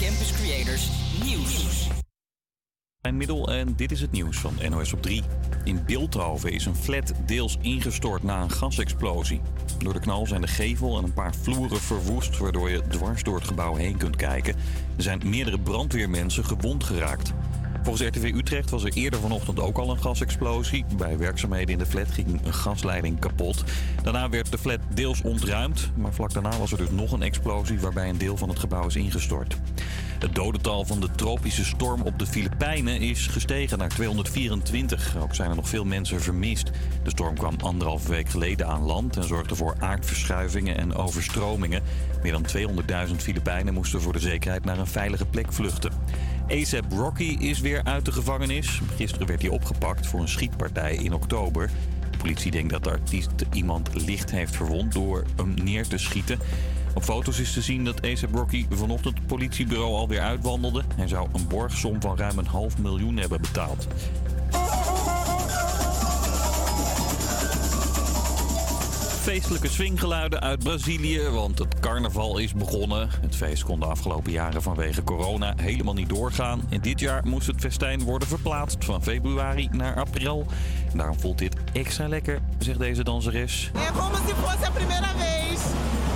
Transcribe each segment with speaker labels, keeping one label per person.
Speaker 1: Campus Creators Nieuws.
Speaker 2: Mijn middel en dit is het nieuws van NOS op 3. In Beeldhoven is een flat deels ingestort na een gasexplosie. Door de knal zijn de gevel en een paar vloeren verwoest, waardoor je dwars door het gebouw heen kunt kijken. Er zijn meerdere brandweermensen gewond geraakt. Volgens RTV Utrecht was er eerder vanochtend ook al een gasexplosie. Bij werkzaamheden in de flat ging een gasleiding kapot. Daarna werd de flat deels ontruimd, maar vlak daarna was er dus nog een explosie waarbij een deel van het gebouw is ingestort. Het dodental van de tropische storm op de Filipijnen is gestegen naar 224. Ook zijn er nog veel mensen vermist. De storm kwam anderhalve week geleden aan land en zorgde voor aardverschuivingen en overstromingen. Meer dan 200.000 Filipijnen moesten voor de zekerheid naar een veilige plek vluchten. ASAP Rocky is weer uit de gevangenis. Gisteren werd hij opgepakt voor een schietpartij in oktober. De politie denkt dat de artiest iemand licht heeft verwond door hem neer te schieten. Op foto's is te zien dat ASAP Rocky vanochtend het politiebureau alweer uitwandelde. Hij zou een borgsom van ruim een half miljoen hebben betaald. Feestelijke swinggeluiden uit Brazilië, want het carnaval is begonnen. Het feest kon de afgelopen jaren vanwege corona helemaal niet doorgaan. En dit jaar moest het festijn worden verplaatst van februari naar april. En daarom voelt dit extra lekker, zegt deze danseres.
Speaker 3: É como se fosse a primeira vez.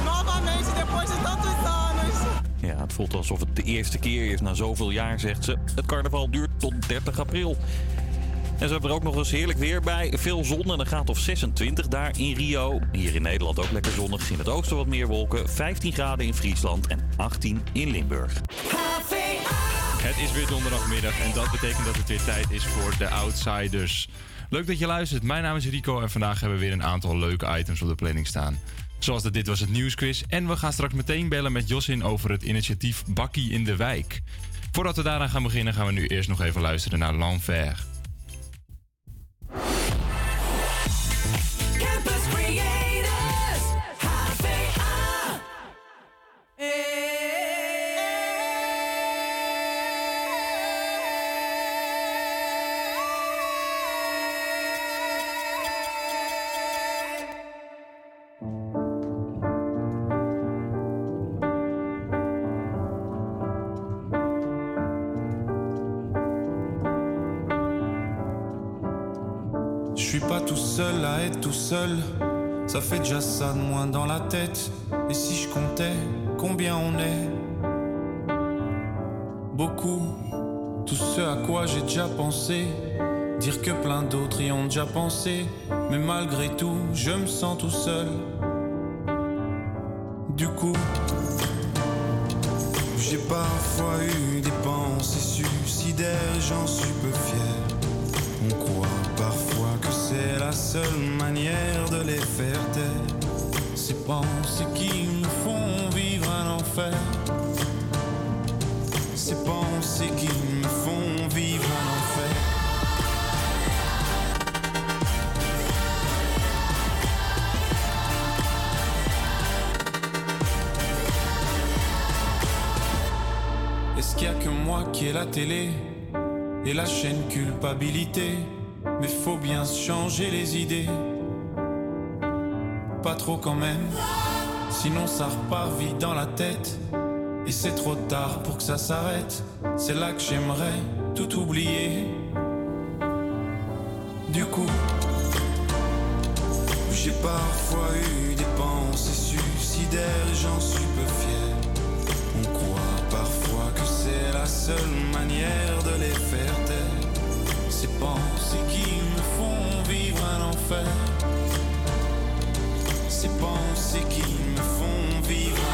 Speaker 3: Novamente, depois de tantos anos.
Speaker 2: Ja, het voelt alsof het de eerste keer is na zoveel jaar, zegt ze. Het carnaval duurt tot 30 april. En ze hebben er ook nog eens heerlijk weer bij. Veel zon en een graad of 26 daar in Rio. Hier in Nederland ook lekker zonnig. In het oosten wat meer wolken. 15 graden in Friesland en 18 in Limburg.
Speaker 4: Het is weer donderdagmiddag en dat betekent dat het weer tijd is voor de Outsiders. Leuk dat je luistert. Mijn naam is Rico en vandaag hebben we weer een aantal leuke items op de planning staan. Zoals de Dit Was Het Nieuwsquiz. En we gaan straks meteen bellen met Josin over het initiatief Bakkie in de Wijk. Voordat we daaraan gaan beginnen gaan we nu eerst nog even luisteren naar L'Enfer.
Speaker 5: Malgré tout, je me sens tout seul. Du coup, j'ai parfois eu des pensées suicidaires, j'en suis peu fier. On croit parfois que c'est la seule manière de les faire taire. Ces pensées qui nous font vivre un enfer. Ces télé et la chaîne culpabilité Mais faut bien changer les idées. Pas trop quand même, sinon ça repart vite dans la tête. Et c'est trop tard pour que ça s'arrête. C'est là que j'aimerais tout oublier. Du coup, j'ai parfois eu des pensées suicidaires et j'en suis peu fier. La seule manière de les faire taire. Ces pensées qui me font vivre un enfer. Ces pensées qui me font vivre un enfer.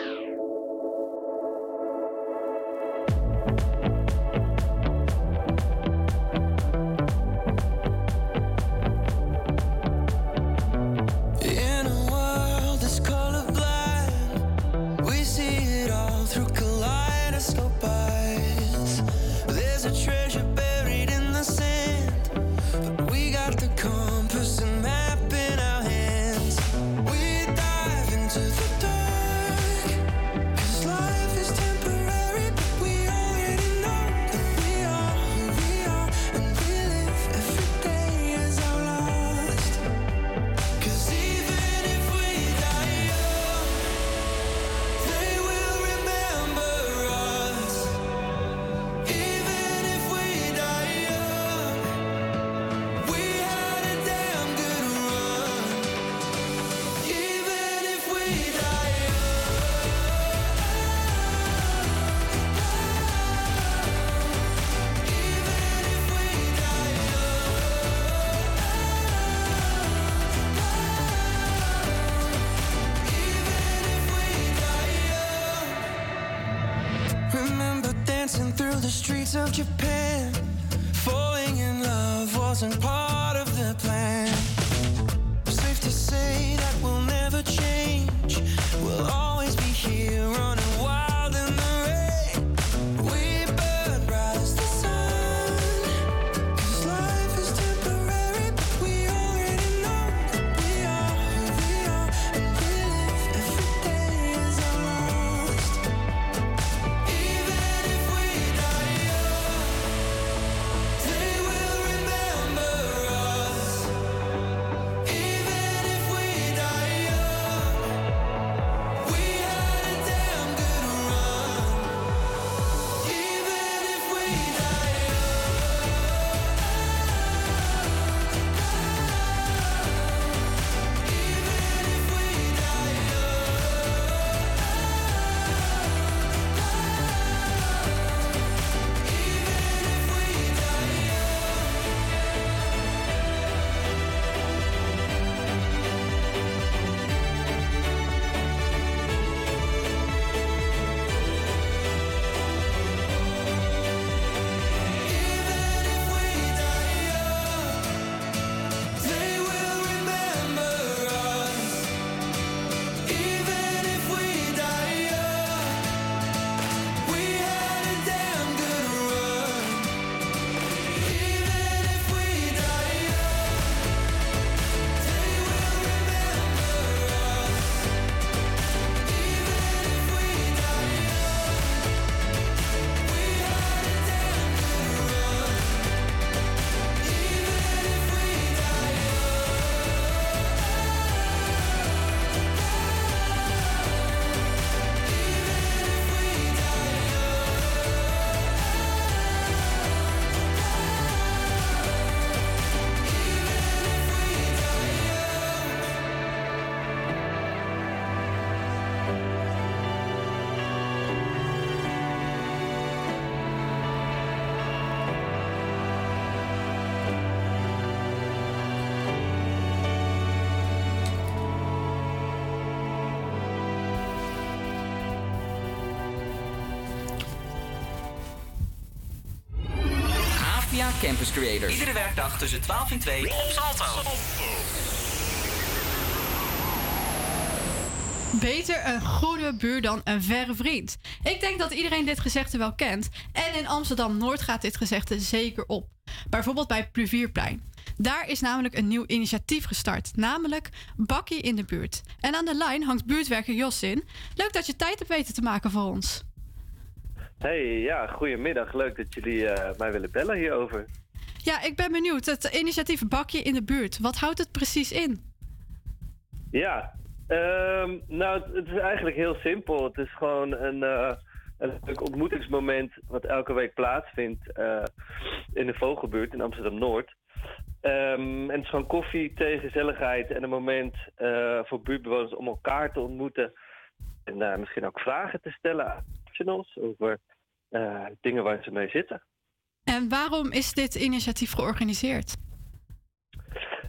Speaker 1: Campus Creators. Iedere werkdag tussen 12 en 2 op Salto.
Speaker 6: Beter een goede buur dan een verre vriend. Ik denk dat iedereen dit gezegde wel kent. En in Amsterdam Noord gaat dit gezegde zeker op. Bijvoorbeeld bij Pluvierplein. Daar is namelijk een nieuw initiatief gestart, namelijk Bakkie in de buurt. En aan de lijn hangt buurtwerker Jos in. Leuk dat je tijd hebt weten te maken voor ons.
Speaker 7: Hey, ja, goedemiddag. Leuk dat jullie eh, mij willen bellen hierover.
Speaker 6: Ja, ik ben benieuwd. Het initiatief Bakje in de buurt. Wat houdt het precies in?
Speaker 7: Ja, ehm, nou, het, het is eigenlijk heel simpel. Het is gewoon een, eh, een ontmoetingsmoment wat elke week plaatsvindt eh, in de Vogelbuurt in Amsterdam-Noord. Ehm, en het is gewoon koffie, thee, gezelligheid en een moment voor buurtbewoners om elkaar te ontmoeten. En misschien ook vragen te stellen aan professionals over eh, dingen waar ze mee zitten.
Speaker 6: En waarom is dit initiatief georganiseerd?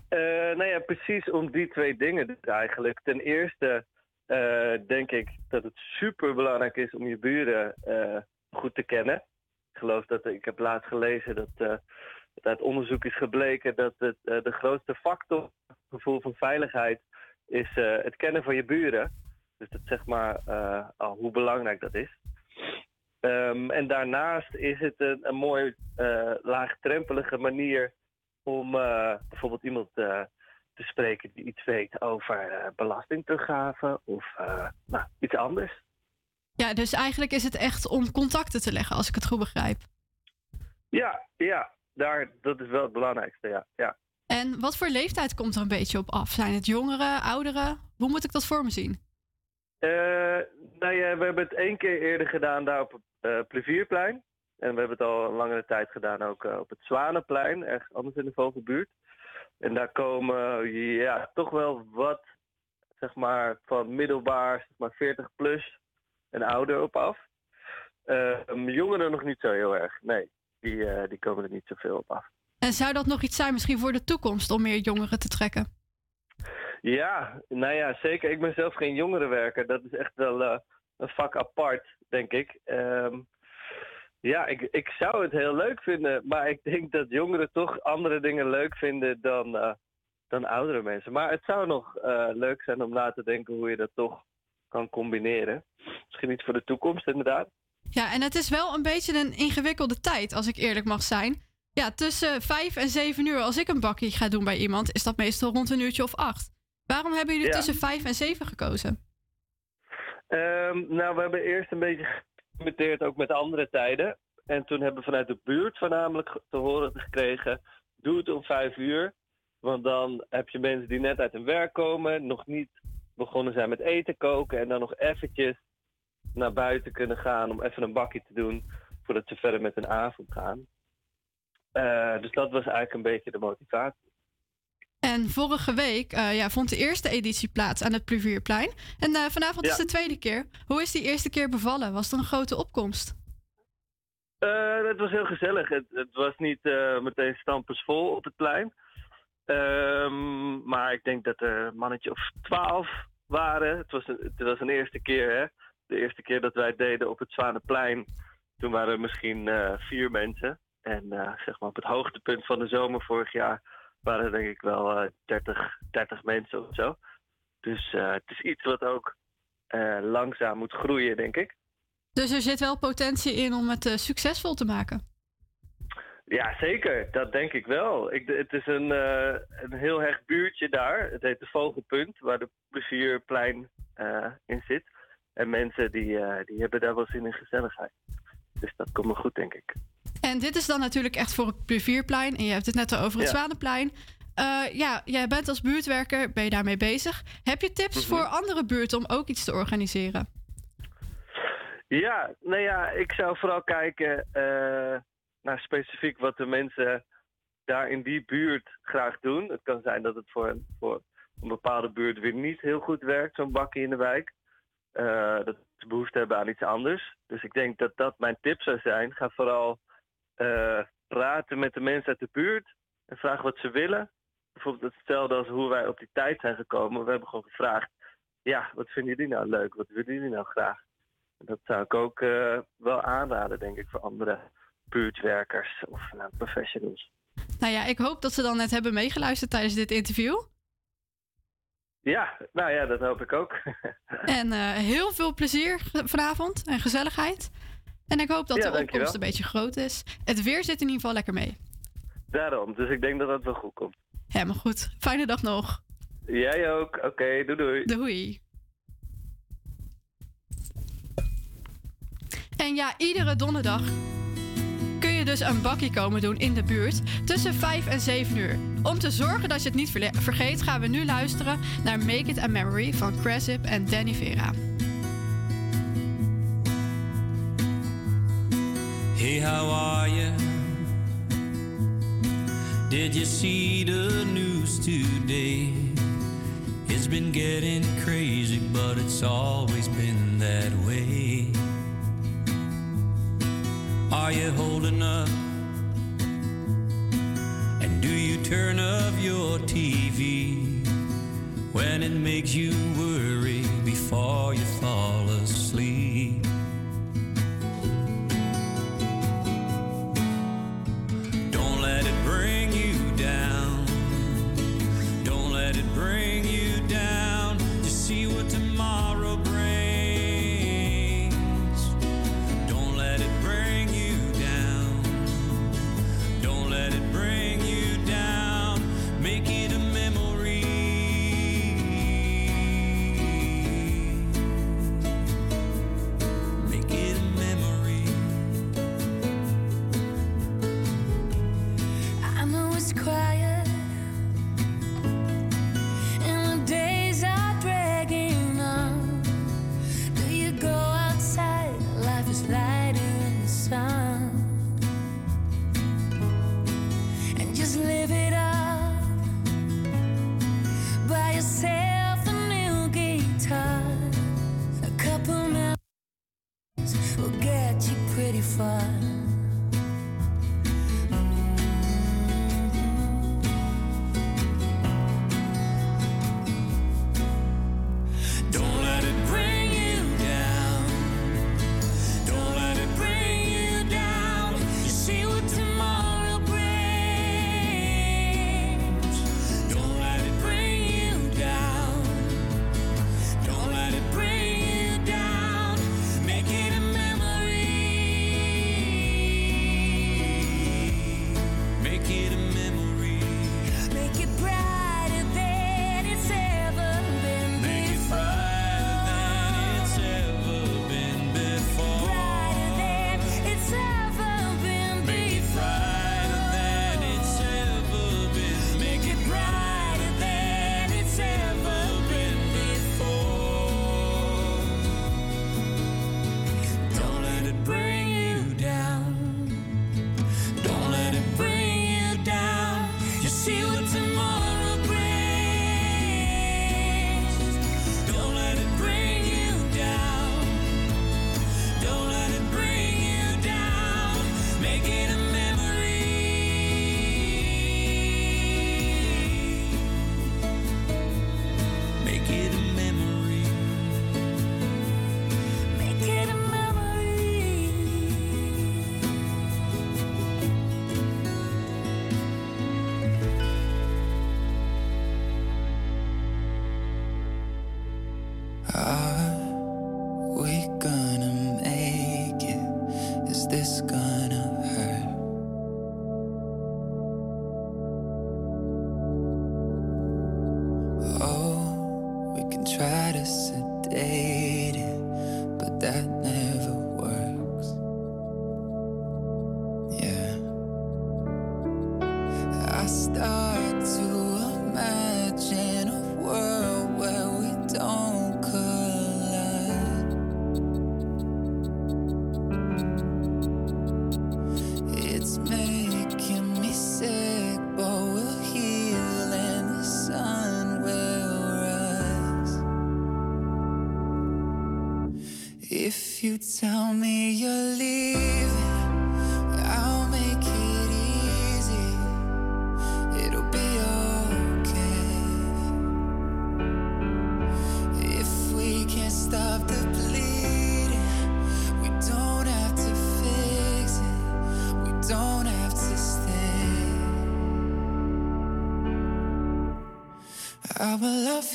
Speaker 7: Eh, nou ja, precies om die twee dingen dus eigenlijk. Ten eerste eh, denk ik dat het super belangrijk is om je buren goed te kennen. Ik geloof dat ik heb laatst gelezen dat, dat uit onderzoek is gebleken dat het, de grootste factor gevoel van veiligheid is het kennen van je buren. Dus dat zeg maar al hoe belangrijk dat is. Ehm, en daarnaast is het een, een mooi eh, laagdrempelige manier om eh, bijvoorbeeld iemand eh, te spreken die iets weet over belastingteruggave of nou, iets anders.
Speaker 6: Ja, dus eigenlijk is het echt om contacten te leggen, als ik het goed begrijp.
Speaker 7: Ja, ja daar, dat is wel het belangrijkste, ja. ja.
Speaker 6: En wat voor leeftijd komt er een beetje op af? Zijn het jongeren, ouderen? Hoe moet ik dat voor me zien?
Speaker 7: Nou ja, we hebben het één keer eerder gedaan daar op het eh, Plevierplein. En we hebben het al een langere tijd gedaan ook eh, op het Zwanenplein, ergens anders in de Vogelbuurt. En daar komen ja, toch wel wat, zeg maar, van middelbaar, zeg maar 40 plus en ouder op af. Eh, jongeren nog niet zo heel erg, nee. Die, eh, die komen er niet zoveel op af.
Speaker 6: En zou dat nog iets zijn misschien voor de toekomst om meer jongeren te trekken?
Speaker 7: Ja, nou ja, zeker. Ik ben zelf geen jongerenwerker. Dat is echt wel een vak apart, denk ik. Ehm, ja, ik, ik zou het heel leuk vinden, maar ik denk dat jongeren toch andere dingen leuk vinden dan, eh, dan oudere mensen. Maar het zou nog eh, leuk zijn om na te denken hoe je dat toch kan combineren. Misschien iets voor de toekomst, inderdaad.
Speaker 6: Ja, en het is wel een beetje een ingewikkelde tijd, als ik eerlijk mag zijn. Ja, tussen vijf en zeven uur, als ik een bakkie ga doen bij iemand, is dat meestal rond een uurtje of acht. Waarom hebben jullie
Speaker 7: Ja.
Speaker 6: tussen vijf en zeven gekozen?
Speaker 7: Ehm, nou, we hebben eerst een beetje geïmplementeerd ook met andere tijden. En toen hebben we vanuit de buurt voornamelijk te horen gekregen... doe het om vijf uur. Want dan heb je mensen die net uit hun werk komen... nog niet begonnen zijn met eten koken... en dan nog eventjes naar buiten kunnen gaan om even een bakje te doen... voordat ze verder met hun avond gaan. Eh, dus dat was eigenlijk een beetje de motivatie.
Speaker 6: En vorige week eh, ja, vond de eerste editie plaats aan het Pluvierplein. En eh, vanavond is de tweede keer. Hoe is die eerste keer bevallen? Was het een grote opkomst?
Speaker 7: Eh, het was heel gezellig. Het, het was niet meteen stampensvol op het plein. Ehm, maar ik denk dat er een mannetje of twaalf waren. Het was, een, het was een eerste keer, hè. De eerste keer dat wij het deden op het Zwanenplein. Toen waren er misschien vier mensen. En zeg maar op het hoogtepunt van de zomer vorig jaar waren er denk ik wel eh 30, 30 mensen of zo. Dus eh, het is iets wat ook eh, langzaam moet groeien, denk ik.
Speaker 6: Dus er zit wel potentie in om het succesvol te maken.
Speaker 7: Ja, zeker. Dat denk ik wel. Ik, het is een, een heel hecht buurtje daar. Het heet de Vogelpunt, waar de plezierplein in zit. En mensen die, die hebben daar wel zin in gezelligheid. Dus dat komt me goed, denk ik.
Speaker 6: En dit is dan natuurlijk echt voor het Pluvierplein. En je hebt het net al over het
Speaker 7: Ja.
Speaker 6: Zwanenplein. Eh, ja, jij bent als buurtwerker, ben je daarmee bezig. Heb je tips
Speaker 7: Mhm.
Speaker 6: voor andere buurten om ook iets te organiseren?
Speaker 7: Ja, nou ja, ik zou vooral kijken eh, naar specifiek wat de mensen daar in die buurt graag doen. Het kan zijn dat het voor, een- voor een bepaalde buurt weer niet heel goed werkt, zo'n bakje in de wijk. Eh, dat ze behoefte hebben aan iets anders. Dus ik denk dat dat mijn tip zou zijn. Ga vooral praten met de mensen uit de buurt en vraag wat ze willen. Bijvoorbeeld hetzelfde als hoe wij op die tijd zijn gekomen. We hebben gewoon gevraagd, ja, wat vinden jullie nou leuk? Wat willen jullie nou graag? Dat zou ik ook eh, wel aanraden, denk ik, voor andere buurtwerkers of nou, professionals.
Speaker 6: Nou ja, ik hoop dat ze dan net hebben meegeluisterd tijdens dit interview.
Speaker 7: Ja, nou ja, dat hoop ik ook.
Speaker 6: En eh, heel veel plezier vanavond en gezelligheid. En ik hoop dat
Speaker 7: Ja,
Speaker 6: de
Speaker 7: dankjewel.
Speaker 6: opkomst een beetje groot is. Het weer zit in ieder geval lekker mee.
Speaker 7: Daarom, dus ik denk dat dat wel goed komt.
Speaker 6: Helemaal goed. Fijne dag nog.
Speaker 7: Jij ook. Oké, doei doei.
Speaker 6: Doei. En ja, iedere donderdag kun je dus een bakkie komen doen in de buurt tussen 5 en 7 uur. Om te zorgen dat je het niet vergeet, gaan we nu luisteren naar Make It a Memory van Cressip en Danny Vera.
Speaker 8: Hey, how are you? Did you see the news today? It's been getting crazy, but it's always been that way. Are you holding up? And do you turn off your TV?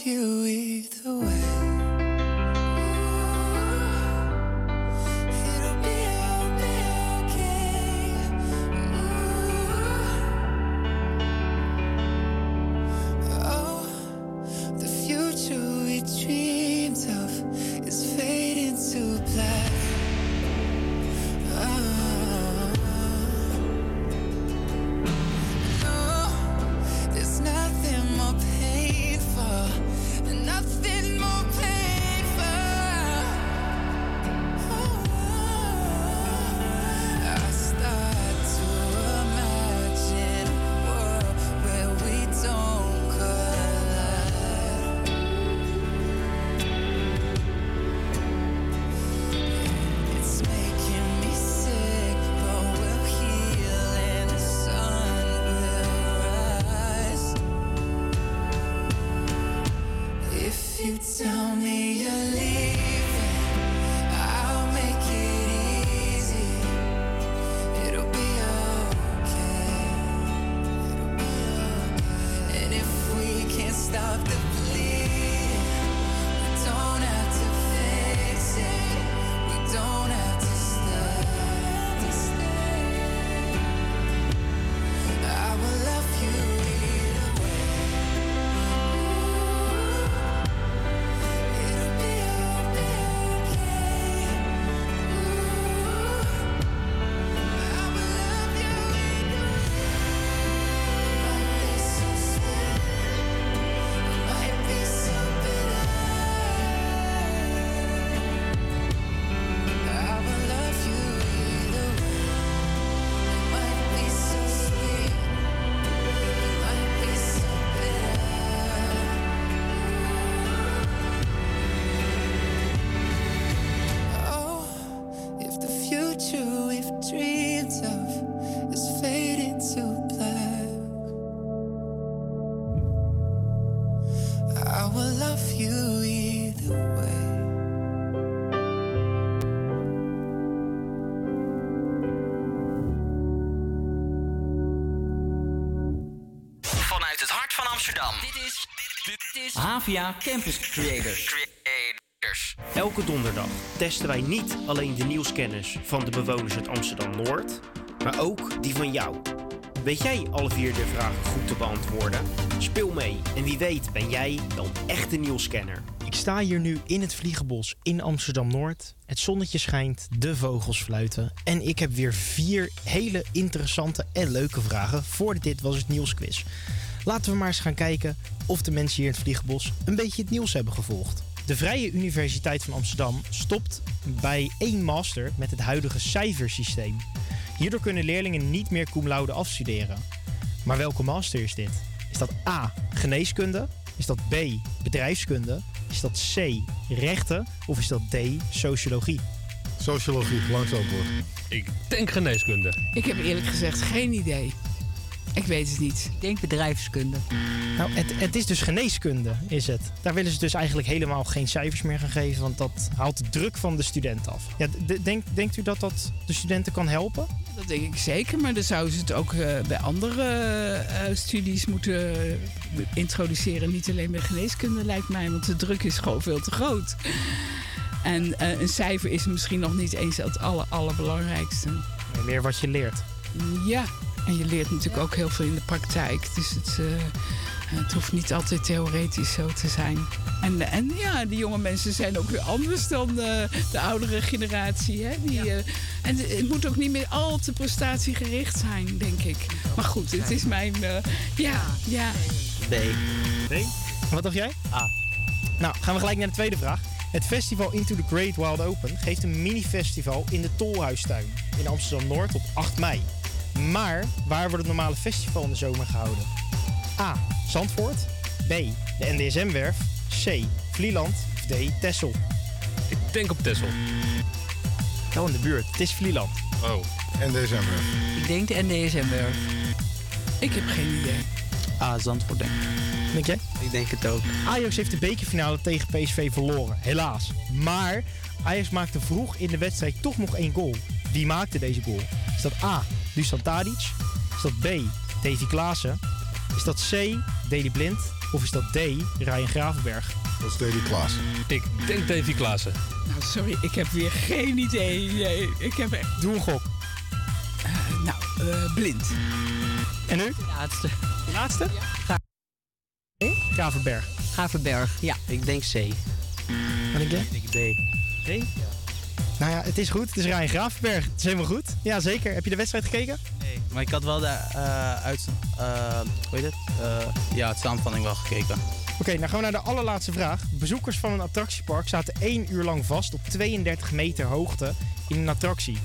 Speaker 9: You
Speaker 1: Havia Campus Creators. Creators.
Speaker 10: Elke donderdag testen wij niet alleen de nieuwskennis van de bewoners uit Amsterdam-Noord, maar ook die van jou. Weet jij alle vier de vragen goed te beantwoorden? Speel mee en wie weet ben jij dan echt een nieuwscanner.
Speaker 11: Ik sta hier nu in het Vliegenbos in Amsterdam-Noord. Het zonnetje schijnt, de vogels fluiten. En ik heb weer vier hele interessante en leuke vragen voor de Dit Was Het Nieuwsquiz. Laten we maar eens gaan kijken of de mensen hier in het Vliegenbos een beetje het nieuws hebben gevolgd. De Vrije Universiteit van Amsterdam stopt bij één master met het huidige cijfersysteem. Hierdoor kunnen leerlingen niet meer cum laude afstuderen. Maar welke master is dit? Is dat A. Geneeskunde? Is dat B. Bedrijfskunde? Is dat C. Rechten? Of is dat D. Sociologie?
Speaker 12: Sociologie, langs antwoord.
Speaker 13: Ik denk geneeskunde.
Speaker 14: Ik heb eerlijk gezegd geen idee. Ik weet het niet.
Speaker 15: Ik denk bedrijfskunde.
Speaker 11: Nou, het, het is dus geneeskunde, is het. Daar willen ze dus eigenlijk helemaal geen cijfers meer gaan geven, want dat haalt de druk van de student af. Ja, denk, denkt u dat dat de studenten kan helpen?
Speaker 14: Dat denk ik zeker, maar dan zouden ze het ook eh, bij andere eh, studies moeten eh, introduceren. Niet alleen bij geneeskunde, lijkt mij, want de druk is gewoon veel te groot. En eh, een cijfer is misschien nog niet eens het aller, allerbelangrijkste.
Speaker 11: Nee, meer wat je leert.
Speaker 14: Ja, en je leert natuurlijk ook heel veel in de praktijk. Dus het, eh, het hoeft niet altijd theoretisch zo te zijn. En, en ja, die jonge mensen zijn ook weer anders dan eh, de oudere generatie. Hè? Die, eh, en het moet ook niet meer al te prestatiegericht zijn, denk ik. Maar goed, het is mijn... eh, ja, ja.
Speaker 11: B. B? En wat dacht jij? A. Nou, gaan we gelijk naar de tweede vraag. Het festival Into the Great Wild Open geeft een mini-festival in de Tolhuistuin in Amsterdam-Noord op 8 mei. Maar waar wordt het normale festival in de zomer gehouden? A. Zandvoort. B. De NDSM-werf. C. Vlieland. Of D. Tessel.
Speaker 13: Ik denk op Tessel.
Speaker 11: Wel in de buurt. Het is Vlieland.
Speaker 13: Oh.
Speaker 12: December.
Speaker 15: Ik denk de NDSM-werf.
Speaker 14: Ik heb geen idee.
Speaker 15: Ah, Zandvoort denk ik.
Speaker 11: Denk jij?
Speaker 15: Ik denk het ook.
Speaker 11: Ajax heeft de bekerfinale tegen PSV verloren, helaas. Maar Ajax maakte vroeg in de wedstrijd toch nog één goal. Wie maakte deze goal? Is dat A. Dusan Tadic? Is dat B. Davy Klaassen? Is dat C. Deli Blind? Of is dat D. Ryan Gravenberg?
Speaker 12: Dat is Davy Klaassen.
Speaker 13: Ik denk Davy Klaassen.
Speaker 14: Nou, sorry, ik heb weer geen idee. Nee, ik heb echt...
Speaker 11: Doe een gok.
Speaker 14: nou, eh, blind.
Speaker 11: En nu?
Speaker 15: Laatste.
Speaker 11: Laatste? Gravenberg.
Speaker 15: Gravenberg, ja. Ik denk C.
Speaker 11: Denk jij?
Speaker 15: Ik denk D.
Speaker 11: D? Nou ja, het is goed. Het is Ryan Gravenberg. Het is helemaal goed. Ja, zeker. Heb je de wedstrijd gekeken?
Speaker 16: Nee, maar ik had wel de eh, uit, eh, hoe heet het? Eh, ja, het samenvatting wel gekeken.
Speaker 11: Oké, dan gaan we naar de allerlaatste vraag. Bezoekers van een attractiepark zaten één uur lang vast op 32 meter hoogte in een attractie.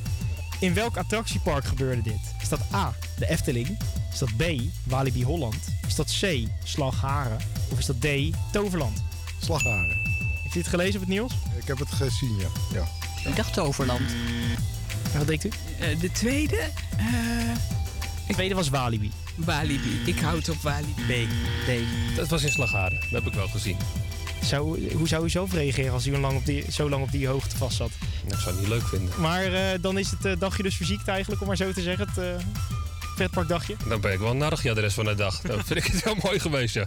Speaker 11: In welk attractiepark gebeurde dit? Is dat A, de Efteling? Is dat B, Walibi Holland? Is dat C, Slagharen? Of is dat D, Toverland?
Speaker 12: Slagharen.
Speaker 11: Heeft u het gelezen op het nieuws?
Speaker 12: Ik heb het gezien, ja. ja.
Speaker 15: Ik dacht Toverland.
Speaker 11: En wat denkt u?
Speaker 14: Eh, de tweede? eh,
Speaker 11: De tweede was Walibi.
Speaker 14: Walibi. Ik houd op Walibi.
Speaker 11: B. D.
Speaker 13: Dat was in Slagharen. Dat heb ik wel gezien.
Speaker 11: Zou, hoe zou u zelf reageren als u een lang op die, zo lang op die hoogte vast zat?
Speaker 13: Ik zou het niet leuk vinden.
Speaker 11: Maar eh, dan is het eh, dagje dus verziekt eigenlijk, om maar zo te zeggen. Het uh, pretparkdagje.
Speaker 13: Dan ben ik wel narig ja, de rest van de dag. Dan vind ik het wel mooi geweest, ja.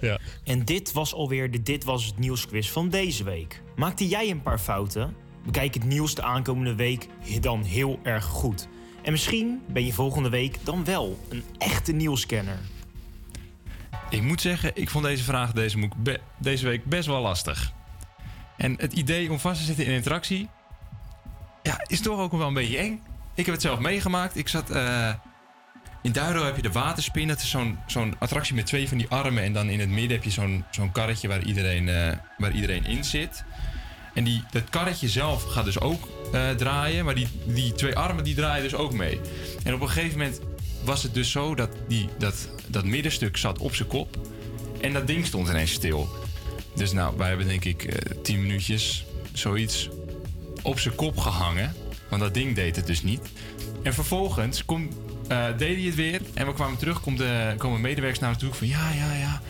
Speaker 13: ja.
Speaker 10: En dit was alweer de Dit Was Het Nieuwsquiz van deze week. Maakte jij een paar fouten? Bekijk het nieuws de aankomende week dan heel erg goed. En misschien ben je volgende week dan wel een echte nieuwscanner.
Speaker 4: Ik moet zeggen, ik vond deze vraag deze, week best wel lastig. En het idee om vast te zitten in een attractie... Ja, is toch ook wel een beetje eng. Ik heb het zelf meegemaakt. Ik zat... eh, in Duiro heb je de waterspin. Dat is zo'n zo'n attractie met twee van die armen. En dan in het midden heb je zo'n zo'n karretje waar iedereen, eh, waar iedereen in zit. En die, dat karretje zelf gaat dus ook eh, draaien. Maar die, die twee armen die draaien dus ook mee. En op een gegeven moment was het dus zo dat die, dat, dat middenstuk zat op zijn kop. En dat ding stond ineens stil. Dus nou, wij hebben denk ik eh, tien minuutjes zoiets op zijn kop gehangen. Want dat ding deed het dus niet. En vervolgens kom, eh, deed hij het weer. En we kwamen terug, komt de, komen medewerkers naar ons toe van ja, ja, ja.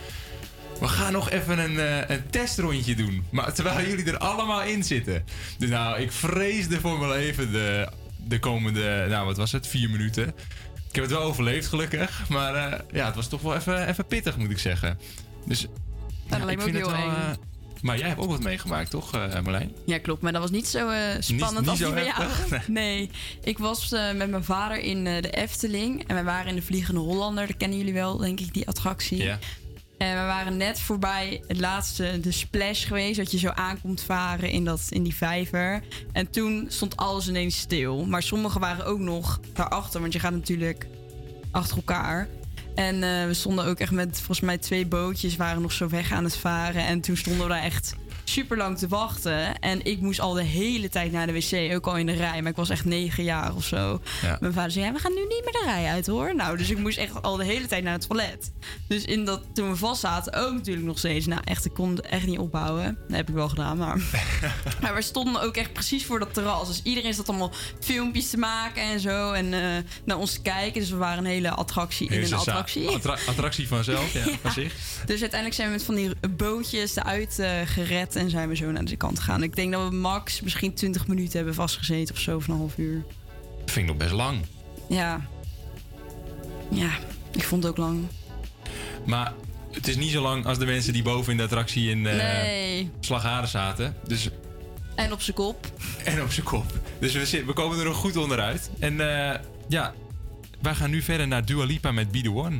Speaker 4: We gaan nog even een, eh, een testrondje doen. Maar terwijl jullie er allemaal in zitten. Dus nou, ik vreesde voor mijn leven de, de komende, nou wat was het, vier minuten. Ik heb het wel overleefd, gelukkig. Maar eh, ja, het was toch wel even, even pittig, moet ik zeggen. Dus
Speaker 17: dat
Speaker 4: ja, ik
Speaker 17: me ook
Speaker 4: vind het
Speaker 17: heel
Speaker 4: wel... eh, maar jij hebt ook wat meegemaakt, toch, Marlijn?
Speaker 17: Ja, klopt. Maar dat was niet zo spannend
Speaker 4: niet
Speaker 17: als die bij jou. Nee. Ik was met mijn vader in de Efteling. En we waren in de Vliegende Hollander. Dat kennen jullie wel, denk ik, die attractie.
Speaker 4: Ja.
Speaker 17: En we waren net voorbij het laatste, de splash geweest. Dat je zo aankomt varen in, dat, in die vijver. En toen stond alles ineens stil. Maar sommige waren ook nog daarachter. Want je gaat natuurlijk achter elkaar. En eh, we stonden ook echt met volgens mij twee bootjes. Waren nog zo weg aan het varen. En toen stonden we daar echt super lang te wachten. En ik moest al de hele tijd naar de wc. Ook al in de rij. Maar ik was echt negen jaar of zo.
Speaker 4: Ja.
Speaker 17: Mijn vader zei, ja, we gaan nu niet meer de rij uit hoor. Nou, dus ik moest echt al de hele tijd naar het toilet. Dus in dat, toen we vast zaten, ook natuurlijk nog steeds. Nou, echt, ik kon het echt niet ophouden. Dat heb ik wel gedaan, maar... maar we stonden ook echt precies voor dat terras. Dus iedereen zat allemaal filmpjes te maken en zo. En eh, naar ons te kijken. Dus we waren een hele attractie in een attractie.
Speaker 4: attra- attractie vanzelf, ja, van zich.
Speaker 17: Dus uiteindelijk zijn we met van die bootjes eruit eh, gered en zijn we zo naar de kant gegaan. Ik denk dat we max misschien 20 minuten hebben vastgezeten of zo, of een half uur.
Speaker 4: Dat vind ik nog best lang.
Speaker 17: Ja. Ja, ik vond het ook lang.
Speaker 4: Maar het is niet zo lang als de mensen die boven in de attractie in
Speaker 17: Nee.
Speaker 4: Slagharen zaten. Dus,
Speaker 17: En op zijn kop.
Speaker 4: en op zijn kop. Dus we, zit- we komen er nog goed onderuit. En eh, ja, wij gaan nu verder naar Dua Lipa met Be The One.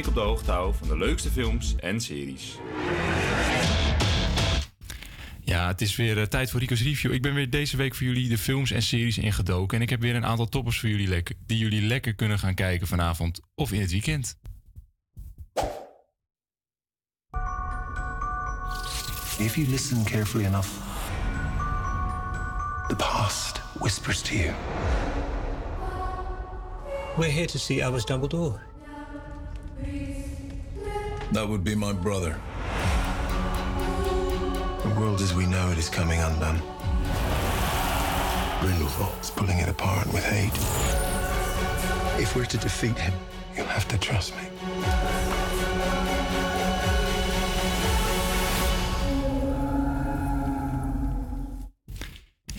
Speaker 18: Week op de hoogte hou van de leukste films en series.
Speaker 4: Ja, het is weer eh, tijd voor Rico's Review. Ik ben weer deze week voor jullie de films en series ingedoken. En ik heb weer een aantal toppers voor jullie lekker, die jullie lekker kunnen gaan kijken vanavond of in het weekend.
Speaker 19: If you listen carefully enough, the past whispers to you.
Speaker 20: We're here to see Albus Dumbledore.
Speaker 19: That would be my brother. The world as we know it is coming undone. Grindelwald's pulling it apart with hate. If we're to defeat him, you'll have to trust me.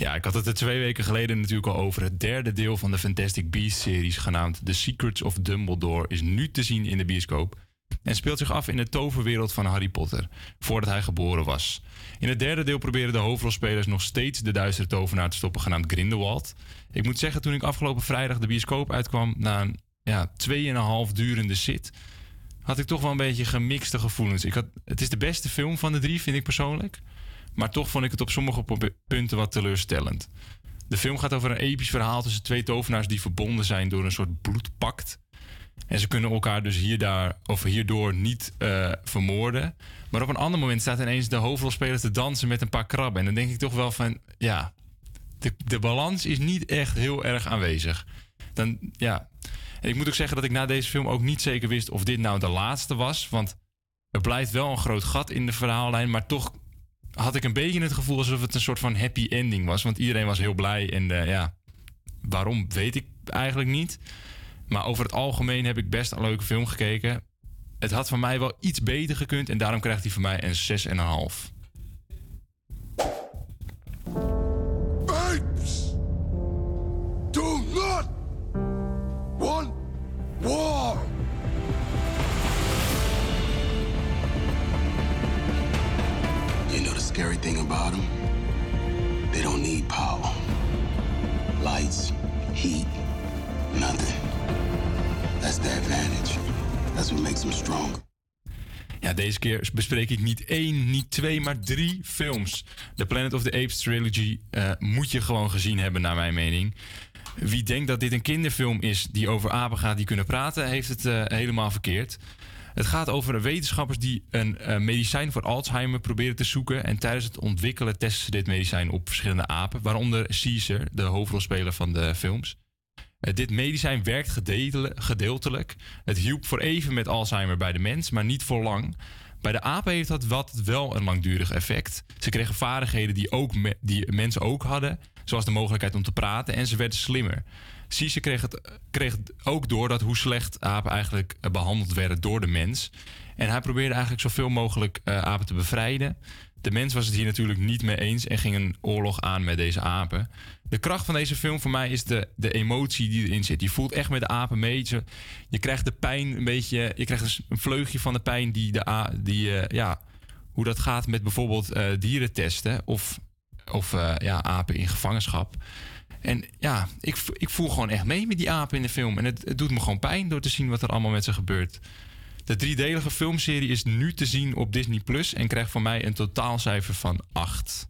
Speaker 4: Ja, ik had het er twee weken geleden natuurlijk al over. Het derde deel van de Fantastic Beasts-series, genaamd The Secrets of Dumbledore, is nu te zien in de bioscoop. En speelt zich af in de toverwereld van Harry Potter, voordat hij geboren was. In het derde deel proberen de hoofdrolspelers nog steeds de duistere tovenaar te stoppen, genaamd Grindelwald. Ik moet zeggen, toen ik afgelopen vrijdag de bioscoop uitkwam, na een ja, 2,5 durende zit, had ik toch wel een beetje gemixte gevoelens. Ik had, het is de beste film van de drie, vind ik persoonlijk. Maar toch vond ik het op sommige punten wat teleurstellend. De film gaat over een episch verhaal tussen twee tovenaars die verbonden zijn door een soort bloedpact. En ze kunnen elkaar dus hier daar, of hierdoor niet eh, vermoorden. Maar op een ander moment staat ineens de hoofdrolspeler te dansen met een paar krabben. En dan denk ik toch wel van, ja, de, de balans is niet echt heel erg aanwezig. Dan, ja. En ik moet ook zeggen dat ik na deze film ook niet zeker wist of dit nou de laatste was. Want er blijft wel een groot gat in de verhaallijn. Maar toch had ik een beetje het gevoel alsof het een soort van happy ending was. Want iedereen was heel blij. En eh, ja, waarom weet ik eigenlijk niet. Maar over het algemeen heb ik best een leuke film gekeken. Het had van mij wel iets beter gekund. En daarom krijgt hij van mij een 6,5. Deze keer bespreek ik niet één, niet twee, maar drie films. De Planet of the Apes trilogy eh, moet je gewoon gezien hebben, naar mijn mening. Wie denkt dat dit een kinderfilm is die over apen gaat die kunnen praten, heeft het eh, helemaal verkeerd. Het gaat over wetenschappers die een eh, medicijn voor Alzheimer proberen te zoeken. En tijdens het ontwikkelen testen ze dit medicijn op verschillende apen, waaronder Caesar, de hoofdrolspeler van de films. Eh, dit medicijn werkt gedeeltelijk. Het hielp voor even met Alzheimer bij de mens, maar niet voor lang. Bij de apen heeft dat wat wel een langdurig effect. Ze kregen vaardigheden die, ook die mensen ook hadden, zoals de mogelijkheid om te praten, en ze werden slimmer. Cisse kreeg, het, kreeg ook door dat hoe slecht apen eigenlijk eh, behandeld werden door de mens. En hij probeerde eigenlijk zoveel mogelijk eh, apen te bevrijden. De mens was het hier natuurlijk niet mee eens en ging een oorlog aan met deze apen. De kracht van deze film voor mij is de, de emotie die erin zit. Je voelt echt met de apen mee. Je, krijgt de pijn een beetje. Je krijgt een vleugje van de pijn die de die, eh, ja, hoe dat gaat met bijvoorbeeld eh, dierentesten of, of eh, ja, apen in gevangenschap. En ja, ik, ik voel gewoon echt mee met die apen in de film. En het, het doet me gewoon pijn door te zien wat er allemaal met ze gebeurt. De driedelige filmserie is nu te zien op Disney Plus en krijgt van mij een totaalcijfer van 8.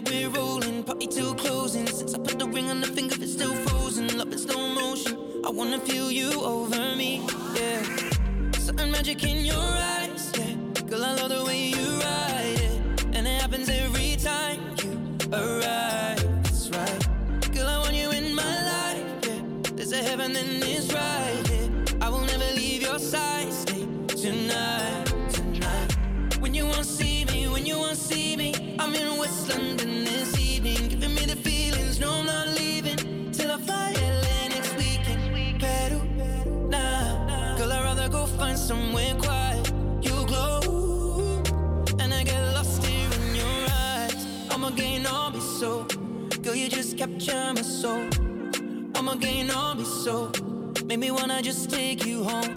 Speaker 21: Tonight
Speaker 22: we're rolling, party till closing. Since I put the ring on the finger, it's still frozen. Love in slow motion. I wanna feel you over me, yeah. Certain magic in your eyes, yeah. Girl, I love the way you ride it, and it happens every time you arrive. That's right. Girl, I want you in my life, yeah. There's a heaven and it's right here. I will never leave your side. Stay tonight, tonight. When you won't see me, when you won't see me, I'm in West London somewhere quiet. You glow, and I get lost here in your eyes. I'ma gain all be so. Girl, you just capture my soul. I'ma gain all be so. Make me wanna just take you home.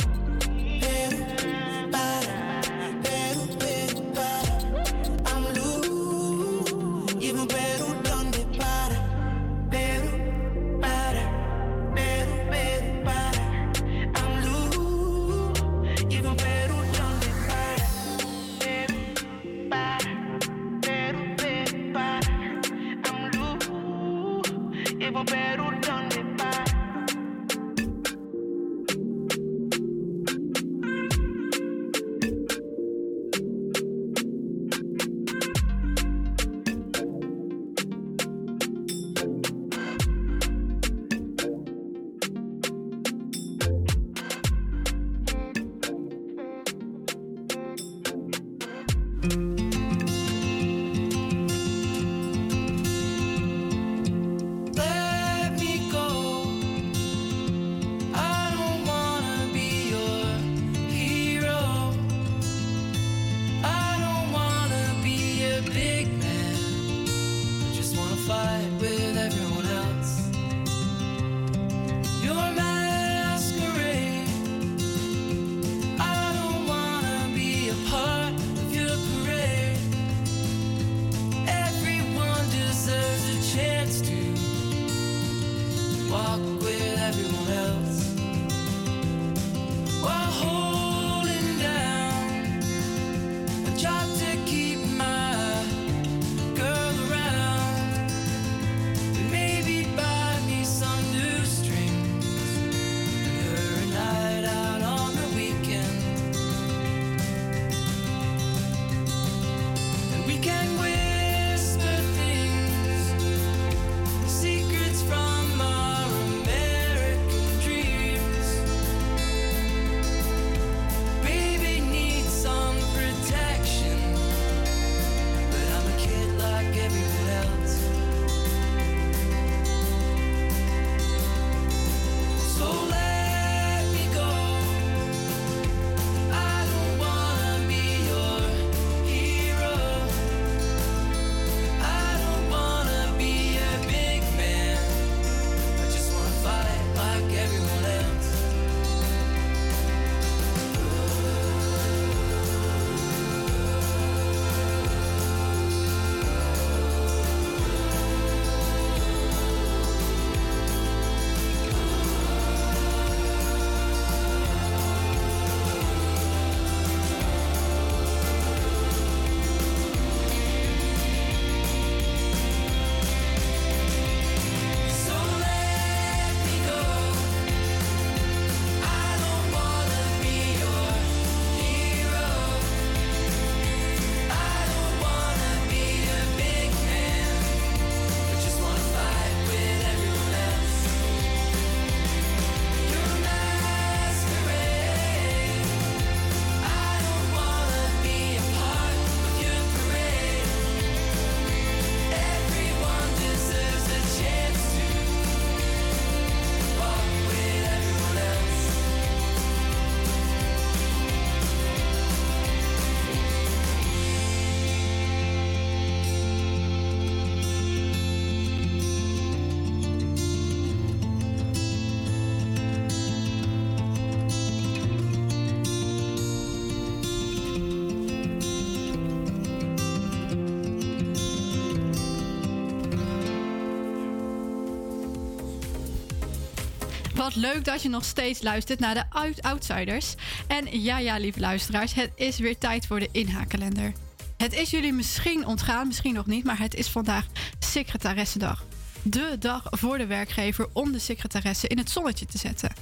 Speaker 6: Wat leuk dat je nog steeds luistert naar de Out- Outsiders. En ja, ja, lieve luisteraars, het is weer tijd voor de inhaakkalender. Het is jullie misschien ontgaan, misschien nog niet, maar het is vandaag secretaressendag. De dag voor de werkgever om de secretaresse in het zonnetje te zetten.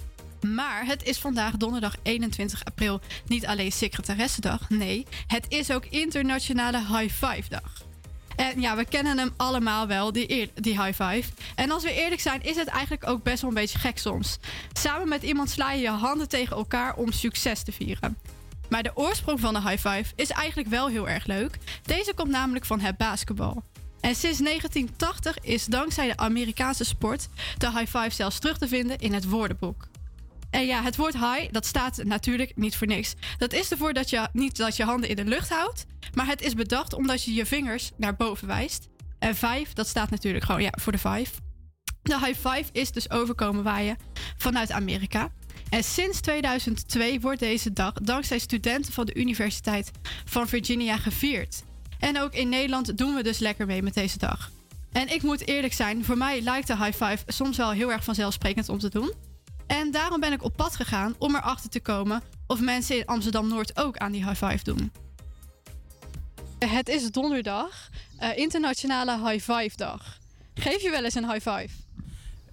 Speaker 6: Maar het is vandaag donderdag 21 april niet alleen secretaressendag, nee, het is ook internationale high five dag. En ja, we kennen hem allemaal wel, die, die high five. En als we eerlijk zijn, is het eigenlijk ook best wel een beetje gek soms. Samen met iemand sla je je handen tegen elkaar om succes te vieren. Maar de oorsprong van de high five is eigenlijk wel heel erg leuk. Deze komt namelijk van het basketbal. En sinds 1980 is dankzij de Amerikaanse sport de high five zelfs terug te vinden in het woordenboek. En ja, het woord high, dat staat natuurlijk niet voor niks. Dat is ervoor dat je niet dat je handen in de lucht houdt, maar het is bedacht omdat je je vingers naar boven wijst. En vijf, dat staat natuurlijk gewoon ja, voor de vijf. De high five is dus overkomen waaien vanuit Amerika. En sinds 2002 wordt deze dag dankzij studenten van de Universiteit van Virginia gevierd. En ook in Nederland doen we dus lekker mee met deze dag. En ik moet eerlijk zijn, voor mij lijkt de high five soms wel heel erg vanzelfsprekend om te doen. En daarom ben ik op pad gegaan om erachter te komen of mensen in Amsterdam Noord ook aan die high five doen. Het is donderdag, eh, internationale high five dag. Geef je wel eens een high five?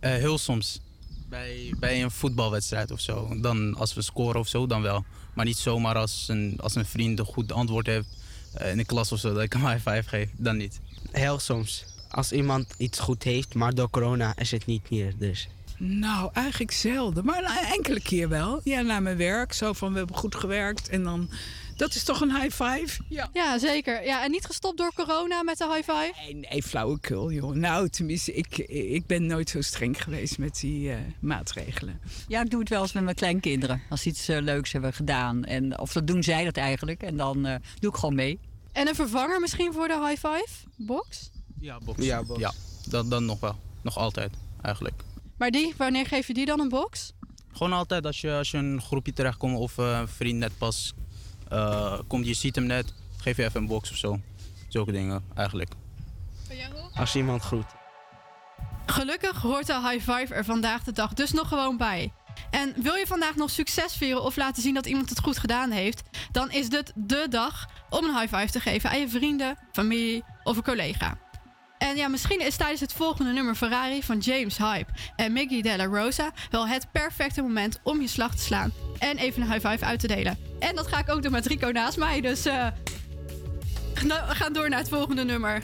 Speaker 16: Eh, heel soms. Bij, bij een voetbalwedstrijd of zo. Dan als we scoren of zo, dan wel. Maar niet zomaar als een, als een vriend een goed antwoord heeft eh, in de klas of zo, dat ik hem high five geef. Dan niet.
Speaker 15: Heel soms. Als iemand iets goed heeft, maar door corona is het niet meer. Dus.
Speaker 14: Nou, eigenlijk zelden. Maar een enkele keer wel. Ja, naar mijn werk. Zo van, we hebben goed gewerkt. En dan... Dat is toch een high five? Ja.
Speaker 6: Ja, zeker. Ja, en niet gestopt door corona met de high five?
Speaker 14: Nee, nee flauwekul, joh. Nou, tenminste, ik, ik ben nooit zo streng geweest met die eh, maatregelen.
Speaker 23: Ja, ik doe het wel eens met mijn kleinkinderen. Als ze iets eh, leuks hebben gedaan. En, of dat doen zij dat eigenlijk. En dan eh, doe ik gewoon mee.
Speaker 6: En een vervanger misschien voor de high five box?
Speaker 16: Ja, box.
Speaker 15: Ja, box.
Speaker 16: Ja, dat, dan nog wel. Nog altijd, eigenlijk.
Speaker 6: Maar die, wanneer geef je die dan een box?
Speaker 16: Gewoon altijd als je, als je een groepje terechtkomt of eh, een vriend net pas eh, komt, je ziet hem net, geef je even een box of zo. Zulke dingen, eigenlijk.
Speaker 15: Als iemand groet.
Speaker 6: Gelukkig hoort de high five er vandaag de dag dus nog gewoon bij. En wil je vandaag nog succes vieren of laten zien dat iemand het goed gedaan heeft, dan is dit de dag om een high five te geven aan je vrienden, familie of een collega. En ja, misschien is tijdens het volgende nummer Ferrari van James Hype en Miggy Della Rosa wel het perfecte moment om je slag te slaan en even een high five uit te delen. En dat ga ik ook doen met Rico naast mij, dus eh, we gaan door naar het volgende nummer.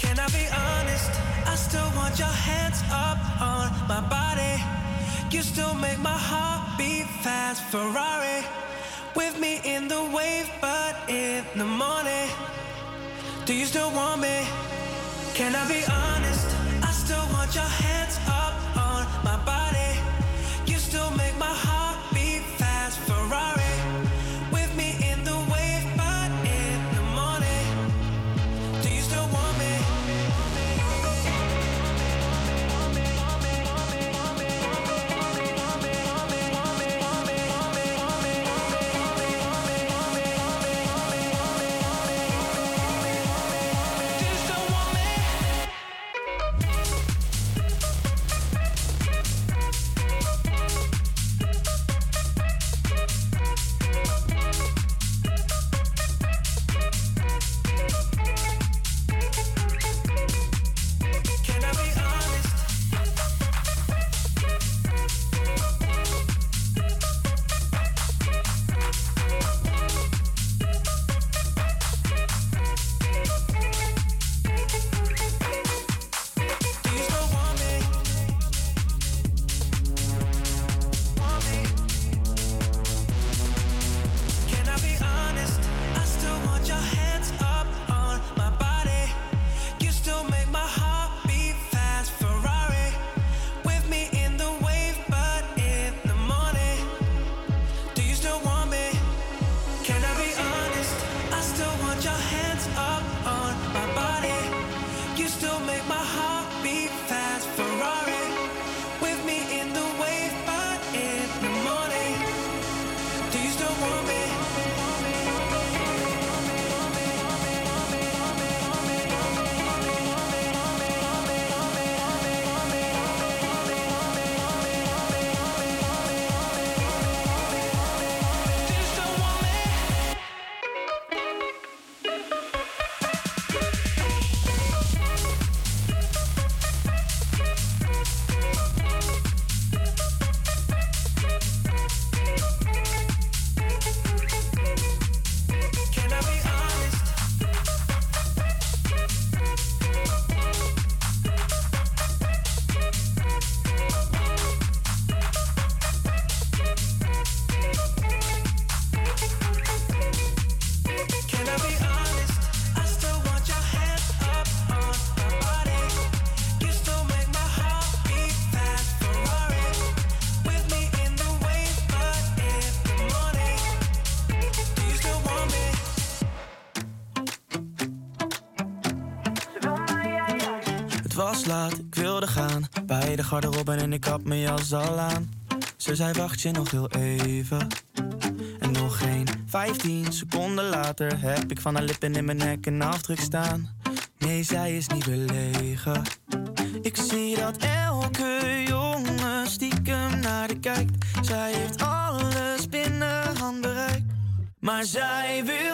Speaker 22: Can I be honest? I still want your up on my body. You still make my heart beat fast. Ferrari with me in the wave, but in the morning. Do you still want me? Can I be honest?
Speaker 24: garderobe en ik had mijn jas al aan. Ze zei wacht je nog heel even. En nog geen 15 seconden later heb ik van haar lippen in mijn nek een afdruk staan. Nee, zij is niet belegen. Ik zie dat elke jongen stiekem naar de kijkt. Zij heeft alles binnen handbereik. Maar zij wil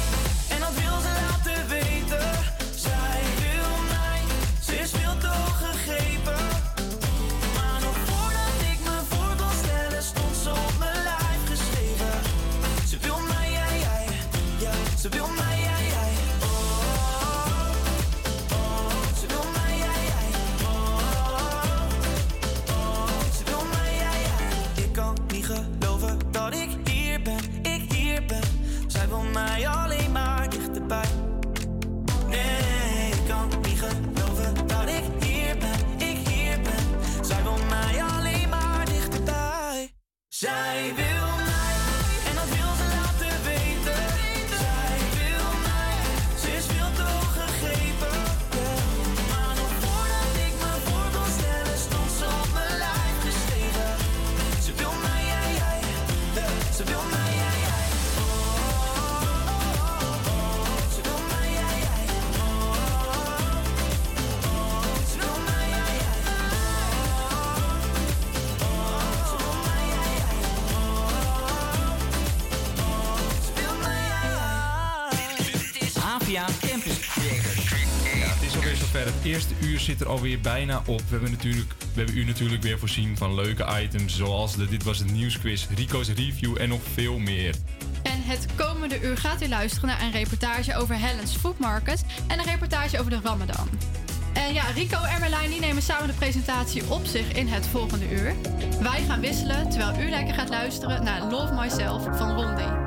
Speaker 4: Shine. zover. Het eerste uur zit er alweer bijna op. We hebben, natuurlijk, we hebben u natuurlijk weer voorzien van leuke items zoals de Dit Was Het nieuwsquiz, Rico's Review en nog veel meer.
Speaker 6: En het komende uur gaat u luisteren naar een reportage over Hellen's Food Market en een reportage over de Ramadan. En ja, Rico en Merlijn die nemen samen de presentatie op zich in het volgende uur. Wij gaan wisselen terwijl u lekker gaat luisteren naar Love Myself van Rondi.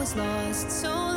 Speaker 25: was lost so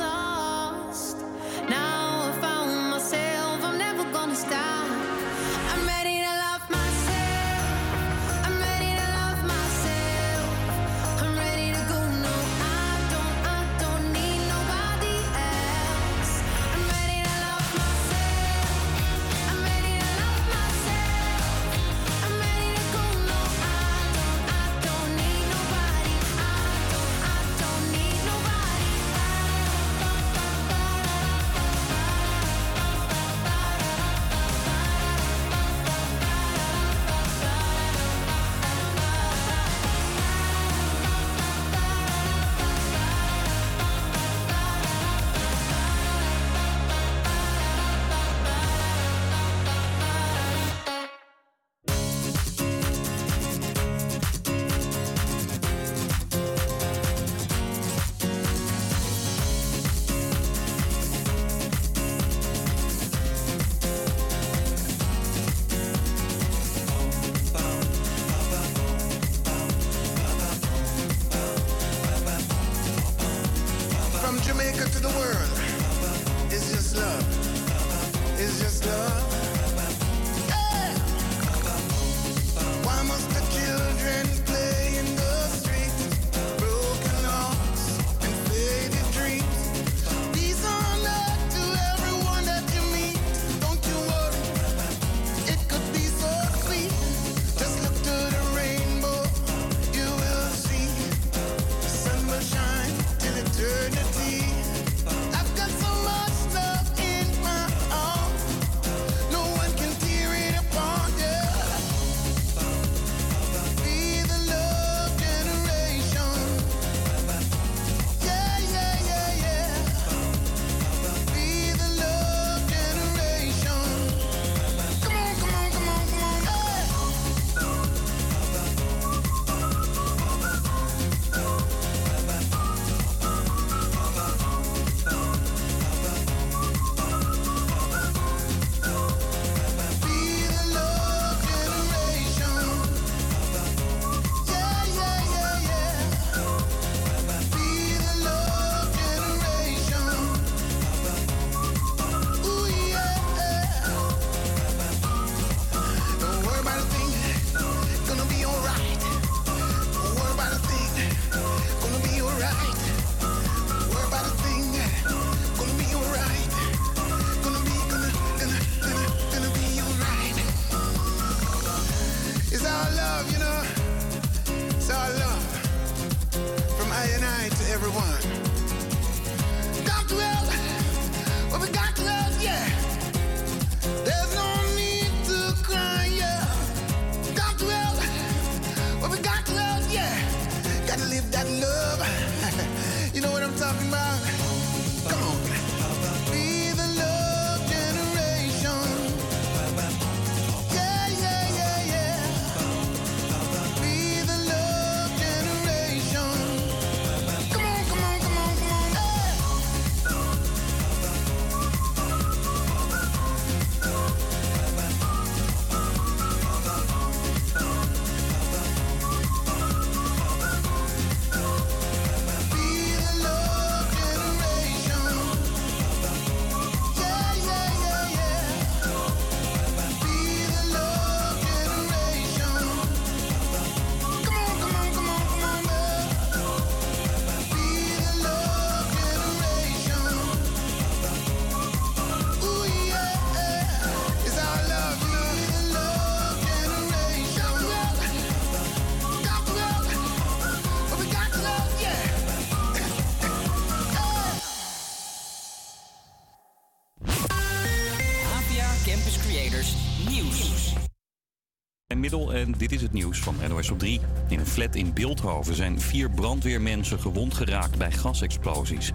Speaker 2: middel en dit is het nieuws van NOS op 3. In een flat in Beeldhoven zijn vier brandweermensen gewond geraakt bij gasexplosies.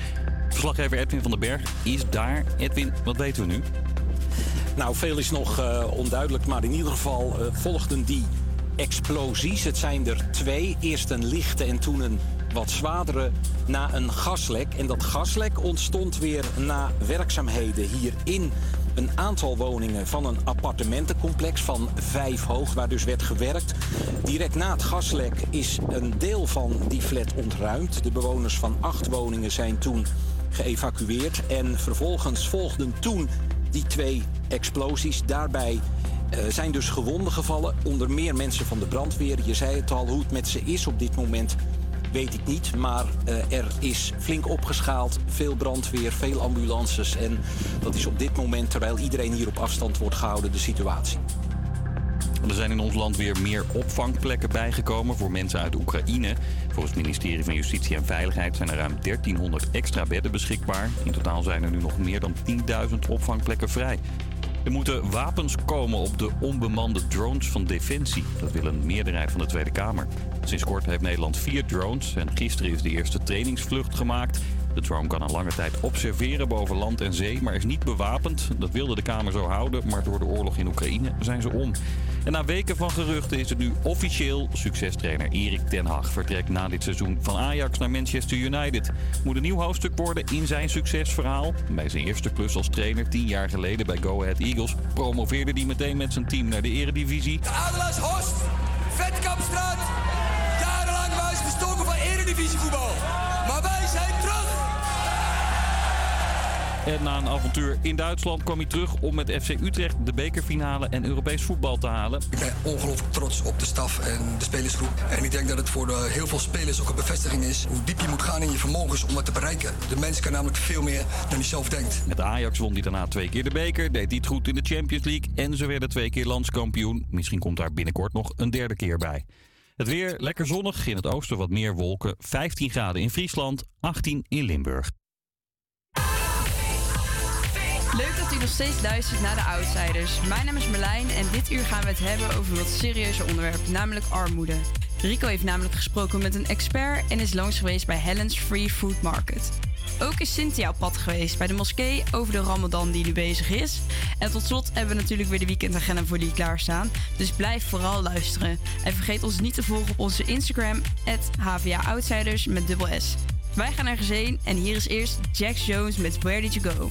Speaker 2: Verslaggever Edwin van den Berg is daar. Edwin, wat weten we nu?
Speaker 26: Nou, veel is nog eh, onduidelijk, maar in ieder geval eh, volgden die explosies. Het zijn er twee. Eerst een lichte en toen een wat zwaardere na een gaslek. En dat gaslek ontstond weer na werkzaamheden hier in een aantal woningen van een appartementencomplex van vijf hoog, waar dus werd gewerkt. Direct na het gaslek is een deel van die flat ontruimd. De bewoners van acht woningen zijn toen geëvacueerd. En vervolgens volgden toen die twee explosies. Daarbij eh, zijn dus gewonden gevallen, onder meer mensen van de brandweer. Je zei het al, hoe het met ze is op dit moment weet ik niet. Maar eh, er is flink opgeschaald, veel brandweer, veel ambulances. En dat is op dit moment, terwijl iedereen hier op afstand wordt gehouden, de situatie.
Speaker 2: Er zijn in ons land weer meer opvangplekken bijgekomen voor mensen uit Oekraïne. Volgens het ministerie van Justitie en Veiligheid zijn er ruim 1300 extra bedden beschikbaar. In totaal zijn er nu nog meer dan 10.000 opvangplekken vrij. Er moeten wapens komen op de onbemande drones van Defensie. Dat wil een meerderheid van de Tweede Kamer. Sinds kort heeft Nederland vier drones en gisteren is de eerste trainingsvlucht gemaakt. De drone kan een lange tijd observeren boven land en zee, maar is niet bewapend. Dat wilde de Kamer zo houden, maar door de oorlog in Oekraïne zijn ze om. En na weken van geruchten is het nu officieel. Succestrainer Erik ten Hag vertrekt na dit seizoen van Ajax naar Manchester United. Moet een nieuw hoofdstuk worden in zijn succesverhaal. Bij zijn eerste klus als trainer tien jaar geleden bij Go Ahead Eagles promoveerde hij meteen met zijn team naar de eredivisie.
Speaker 27: De Adelaars Horst, Vetkampstraat. Jarenlang waren ze verstoken van eredivisievoetbal.
Speaker 2: En na een avontuur in Duitsland kwam hij terug om met FC Utrecht de bekerfinale en Europees voetbal te halen.
Speaker 27: Ik ben ongelooflijk trots op de staf en de spelersgroep. En ik denk dat het voor de heel veel spelers ook een bevestiging is hoe diep je moet gaan in je vermogens om het te bereiken. De mens kan namelijk veel meer dan hij zelf denkt.
Speaker 2: Met Ajax won hij daarna twee keer de beker, deed hij het goed in de Champions League en ze werden twee keer landskampioen. Misschien komt daar binnenkort nog een derde keer bij. Het weer lekker zonnig, in het oosten wat meer wolken, 15 graden in Friesland, 18 in Limburg.
Speaker 28: Leuk dat u nog steeds luistert naar de Outsiders. Mijn naam is Merlijn en dit uur gaan we het hebben over wat serieuzer onderwerp, namelijk armoede. Rico heeft namelijk gesproken met een expert en is langs geweest bij Helen's Free Food Market. Ook is Cynthia op pad geweest bij de moskee over de Ramadan die nu bezig is. En tot slot hebben we natuurlijk weer de weekendagenda voor die klaarstaan. Dus blijf vooral luisteren. En vergeet ons niet te volgen op onze Instagram, HVA met dubbel S. Wij gaan ergens heen en hier is eerst Jax Jones met Where Did You Go?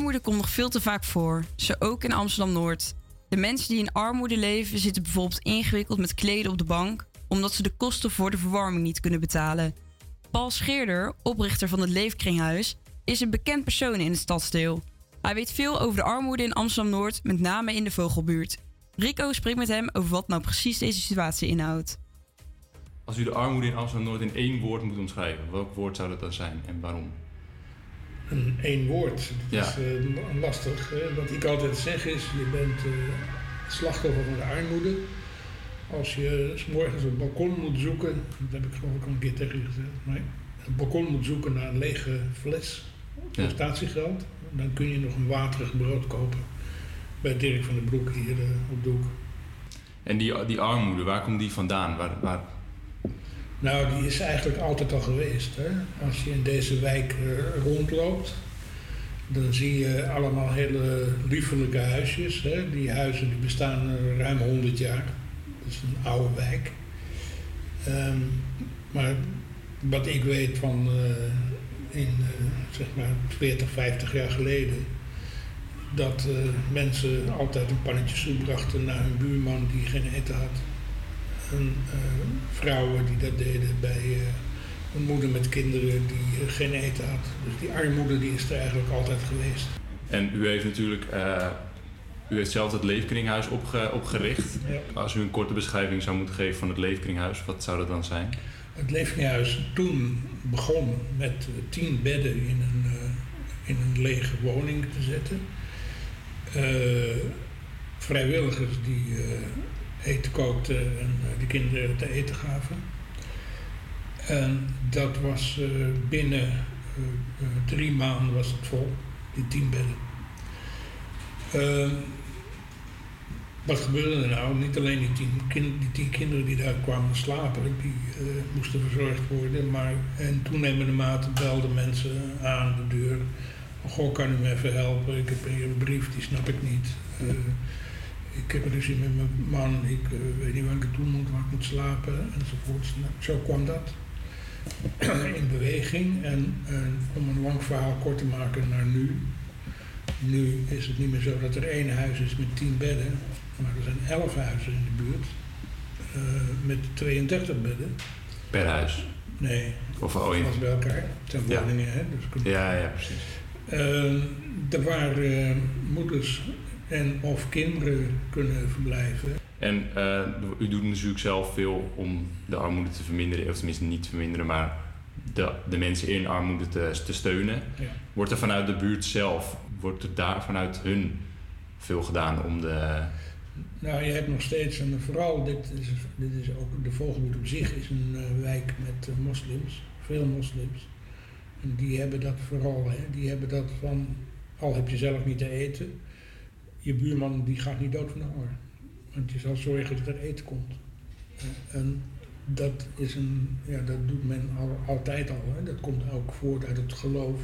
Speaker 17: Armoede komt nog veel te vaak voor, zo ook in Amsterdam-Noord. De mensen die in armoede leven zitten bijvoorbeeld ingewikkeld met kleden op de bank... omdat ze de kosten voor de verwarming niet kunnen betalen. Paul Scheerder, oprichter van het Leefkringhuis, is een bekend persoon in het stadsdeel. Hij weet veel over de armoede in Amsterdam-Noord, met name in de Vogelbuurt. Rico spreekt met hem over wat nou precies deze situatie inhoudt.
Speaker 4: Als u de armoede in Amsterdam-Noord in één woord moet omschrijven, welk woord zou dat dan zijn en waarom?
Speaker 29: Een één woord. Dat is eh, lastig. Hè? Wat ik altijd zeg is, je bent eh, slachtoffer van de armoede. Als je 's morgens een balkon moet zoeken, dat heb ik geloof ik al een keer tegen je gezegd, nee, een balkon moet zoeken naar een lege fles
Speaker 4: Ja.
Speaker 29: statiegeld, dan kun je nog een waterig brood kopen bij Dirk van den Broek hier eh, op de hoek.
Speaker 4: En die, die armoede, waar komt die vandaan? Waar, waar,
Speaker 29: Nou, die is eigenlijk altijd al geweest. Hè? Als je in deze wijk eh, rondloopt, dan zie je allemaal hele liefelijke huisjes. Hè? Die huizen die bestaan eh, ruim 100 jaar. Dat is een oude wijk. Ehm, maar wat ik weet van eh, in zeg maar 40, 50 jaar geleden, dat mensen altijd een pannetje soep brachten naar hun buurman die geen eten had. En eh, vrouwen die dat deden bij eh, een moeder met kinderen die eh, geen eten had. Dus die armoede die is er eigenlijk altijd geweest.
Speaker 4: En u heeft natuurlijk, u heeft zelf het Leefkringhuis opge- opgericht.
Speaker 29: Ja.
Speaker 4: Als u een korte beschrijving zou moeten geven van het Leefkringhuis, wat zou dat dan zijn?
Speaker 29: Het Leefkringhuis toen begon met tien bedden in een, in een lege woning te zetten. Vrijwilligers die eten kookten en eh, de kinderen te eten gaven. En dat was eh, binnen eh, eh, drie maanden was het vol, die tien bedden. Ehm, wat gebeurde er nou? Niet alleen die tien, die tien kinderen die daar kwamen slapen, die eh, moesten verzorgd worden. Maar in toenemende mate belden mensen aan de deur. Goh, kan u me even helpen? Ik heb hier een brief, die snap ik niet. Eh, ik heb ruzie met mijn man, ik eh, weet niet waar ik naartoe moet, waar ik moet slapen, enzovoort. Nou, zo kwam dat in beweging. En om een lang verhaal kort te maken naar nu. Nu is het niet meer zo dat er één huis is met tien bedden, maar er zijn elf huizen in de buurt eh, met 32 bedden.
Speaker 4: Per huis?
Speaker 29: Nee,
Speaker 4: Of oh, in-
Speaker 29: alles bij elkaar. Het zijn
Speaker 4: Ja.
Speaker 29: woningen, hè? Dus
Speaker 4: Ja, ja, precies.
Speaker 29: Eh, er waar eh, moeders en of kinderen kunnen verblijven.
Speaker 4: En eh, u doet natuurlijk zelf veel om de armoede te verminderen, of tenminste niet te verminderen, maar de, de mensen in armoede te, te steunen.
Speaker 29: Ja.
Speaker 4: Wordt er vanuit de buurt zelf, wordt er daar vanuit hun veel gedaan om de...
Speaker 29: Nou, je hebt nog steeds, en vooral dit is, dit is ook, de Vogelbuurt op zich is een eh, wijk met eh, moslims, veel moslims. En die hebben dat vooral, hè, die hebben dat van, al heb je zelf niet te eten, je buurman die gaat niet dood van de honger. Want je zal zorgen dat er eten komt. En dat is een, ja, dat doet men al, altijd al. Hè. Dat komt ook voort uit het geloof.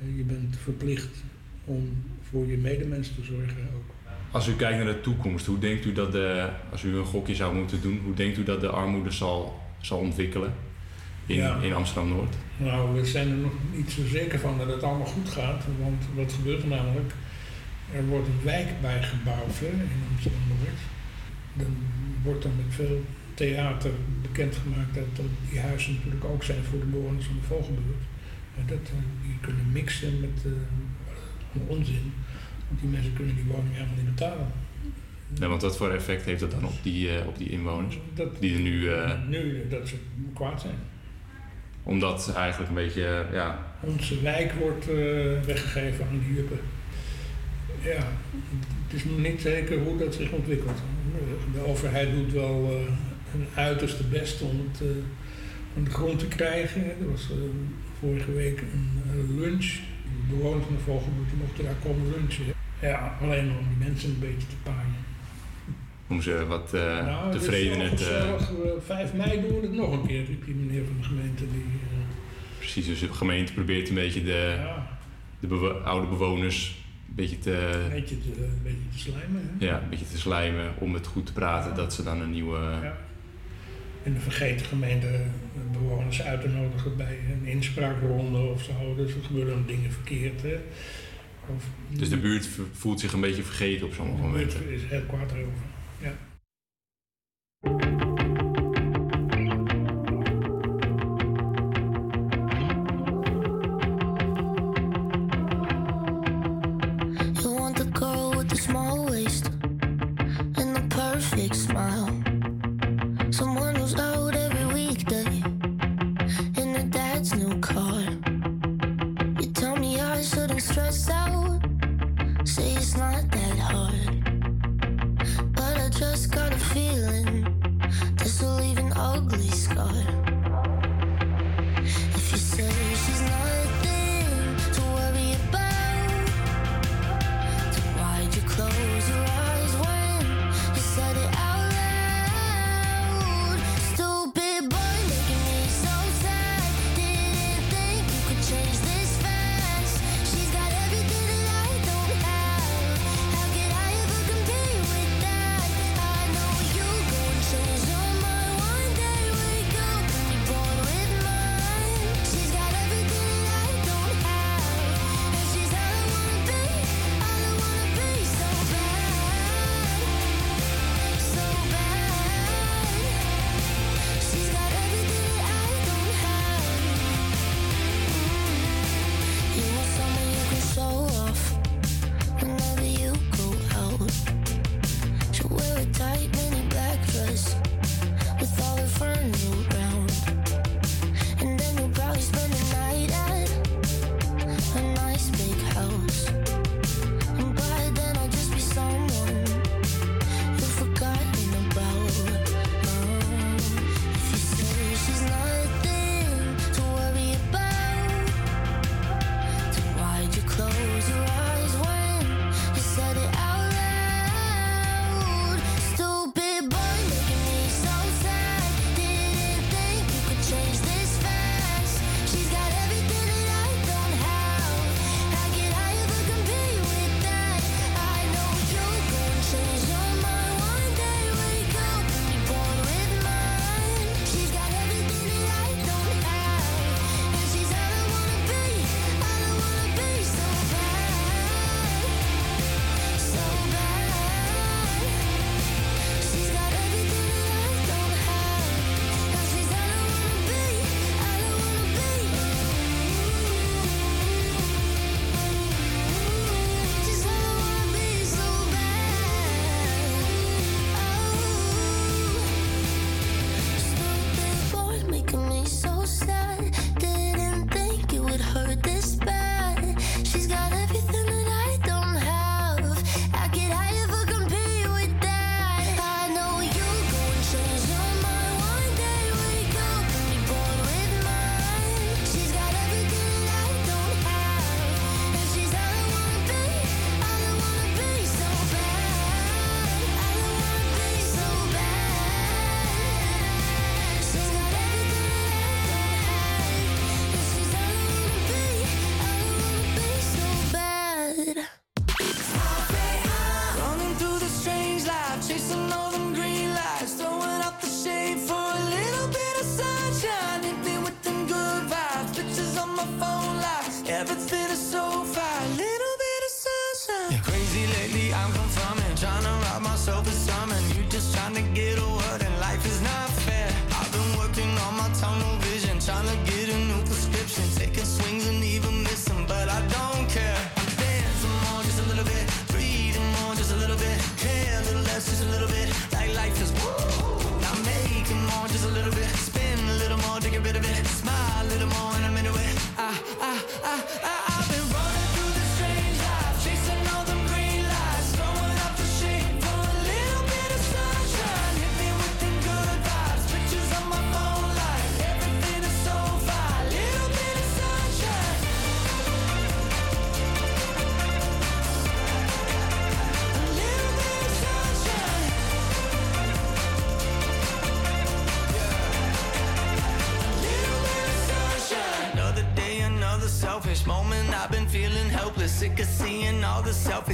Speaker 29: Eh, Je bent verplicht om voor je medemens te zorgen ook.
Speaker 4: Als u kijkt naar de toekomst, hoe denkt u dat de, als u een gokje zou moeten doen, hoe denkt u dat de armoede zal, zal ontwikkelen in,
Speaker 29: Ja.
Speaker 4: in Amsterdam-Noord?
Speaker 29: Nou, we zijn er nog niet zo zeker van dat het allemaal goed gaat. Want wat gebeurt er namelijk? Er wordt een wijk bijgebouwd hè, in Amsterdam-Noord. Dan wordt dan met veel theater bekendgemaakt dat, dat die huizen natuurlijk ook zijn voor de bewoners van de Vogelbuurt. En dat eh, die kunnen mixen met eh, onzin. Want die mensen kunnen die woning helemaal niet betalen.
Speaker 4: Ja, want wat voor effect heeft dat dan op die, eh, op die inwoners?
Speaker 29: Dat-
Speaker 4: die er nu,
Speaker 29: Nu dat ze kwaad zijn.
Speaker 4: omdat eigenlijk een beetje, ja,
Speaker 29: Onze wijk wordt weggegeven aan die juppen. Ja, het is nog niet zeker hoe dat zich ontwikkelt. De overheid doet wel eh hun uiterste best om het van de grond te krijgen. Er was eh, vorige week een lunch. De bewoners van de Vogelbuurt mochten daar komen lunchen. Ja, alleen om die mensen een beetje te paaien.
Speaker 4: om ze wat
Speaker 29: Nou, dit is
Speaker 4: tevredener
Speaker 29: wel
Speaker 4: te...
Speaker 29: gezellig. Eh, 5 mei doen we het nog een keer, riep die meneer van de gemeente. Die,
Speaker 4: Precies, dus de gemeente probeert een beetje de,
Speaker 29: Ja.
Speaker 4: de bewo- oude bewoners beetje te...
Speaker 29: Een beetje te, beetje te slijmen. Hè?
Speaker 4: Ja, een beetje te slijmen om het goed te praten dat ze dan een nieuwe...
Speaker 29: Ja. En de vergeten gemeente bewoners uit te nodigen bij een inspraakronde of zo. Dus er gebeuren dingen verkeerd. Hè?
Speaker 18: Dus de buurt voelt zich een beetje vergeten op sommige momenten.
Speaker 29: De buurt is heel kwaad over, ja.
Speaker 25: stressed out. Say it's not that hard.
Speaker 22: sick of seeing all the
Speaker 4: self.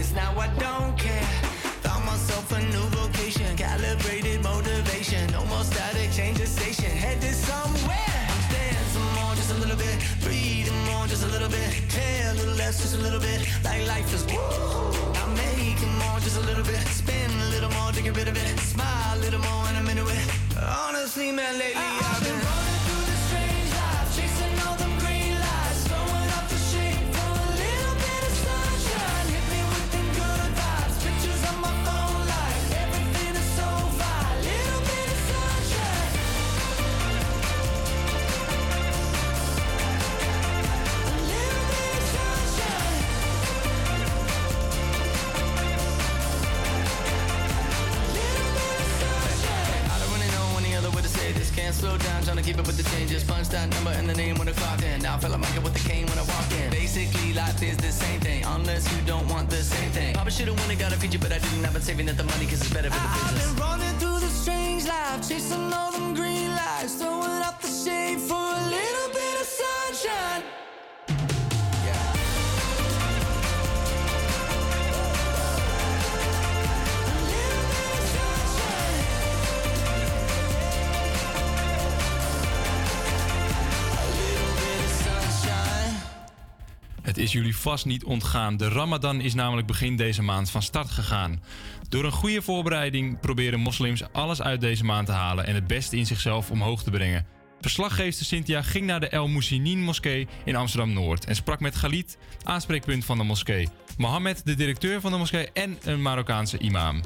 Speaker 4: Jullie vast niet ontgaan. De Ramadan is namelijk begin deze maand van start gegaan. Door een goede voorbereiding proberen moslims alles uit deze maand te halen en het beste in zichzelf omhoog te brengen. Verslaggeefster Cynthia ging naar de El Moussinin moskee in Amsterdam Noord en sprak met Khalid, aanspreekpunt van de moskee, Mohammed, de directeur van de moskee en een Marokkaanse imam.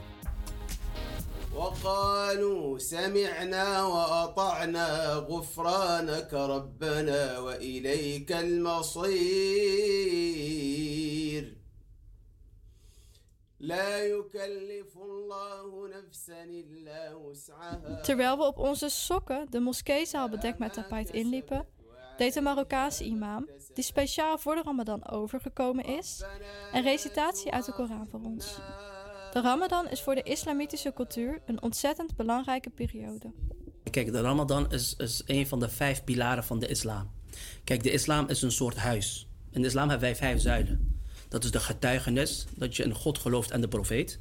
Speaker 30: وقالوا سمعنا وأطعنا غفرانك ربنا وإليك المصير لا يكلف الله نفسا إلا وسعها
Speaker 6: Terwijl we op onze sokken de moskeezaal bedekt met tapijt inliepen, deed de Marokkaanse imam, die speciaal voor de Ramadan overgekomen is, een recitatie uit de Koran voor ons. De Ramadan is voor de islamitische cultuur een ontzettend belangrijke periode.
Speaker 31: Kijk, de Ramadan is, is een van de vijf pilaren van de islam. Kijk, de islam is een soort huis. In de islam hebben wij vijf zuilen. Dat is de getuigenis, dat je in God gelooft en de profeet.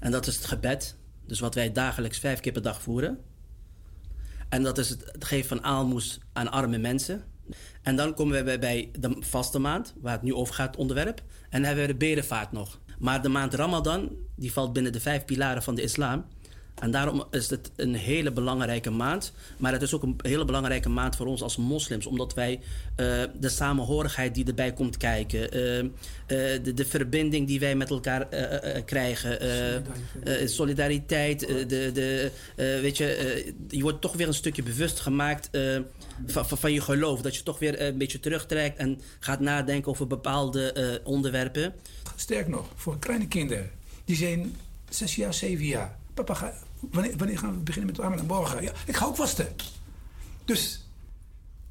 Speaker 31: En dat is het gebed, dus wat wij dagelijks vijf keer per dag voeren. En dat is het geven van aalmoes aan arme mensen. En dan komen we bij- de vaste maand, waar het nu over gaat, onderwerp. En dan hebben we de bedevaart nog. Maar de maand Ramadan, die valt binnen de vijf pilaren van de islam. En daarom is het een hele belangrijke maand. Maar het is ook een hele belangrijke maand voor ons als moslims. Omdat wij eh, de samenhorigheid die erbij komt kijken. eh, eh, de, de verbinding die wij met elkaar krijgen. solidariteit. de, de, weet je, je wordt toch weer een stukje bewust gemaakt van, van, je geloof. Dat je toch weer een beetje terugtrekt en gaat nadenken over bepaalde onderwerpen.
Speaker 29: Sterk nog, voor kleine kinderen. Die zijn zes jaar, zeven jaar. Papa, ga, wanneer, wanneer gaan we beginnen met Ramadan? Morgen. Ja, ik ga ook vasten. Dus,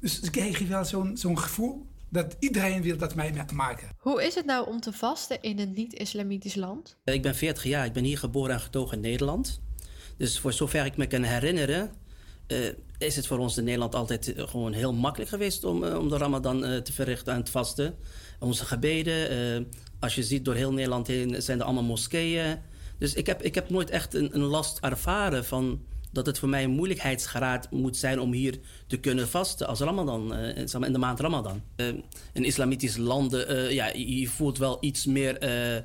Speaker 29: dus ik geef wel zo'n zo'n gevoel dat iedereen wil dat mij maken.
Speaker 32: Hoe is het nou om te vasten in een niet-islamitisch land?
Speaker 31: Ik ben 40 jaar, ik ben hier geboren en getogen in Nederland. Dus voor zover ik me kan herinneren, eh, is het voor ons in Nederland altijd eh, gewoon heel makkelijk geweest om, eh, om de Ramadan eh, te verrichten en het vasten. Onze gebeden, eh, als je ziet door heel Nederland heen, zijn er allemaal moskeeën. Dus ik heb, ik heb nooit echt een, een last ervaren van dat het voor mij een moeilijkheidsgraad moet zijn om hier te kunnen vasten als Ramadan, eh, maar in de maand Ramadan. Eh, in islamitische landen, eh, ja, je voelt wel iets meer, eh, eh,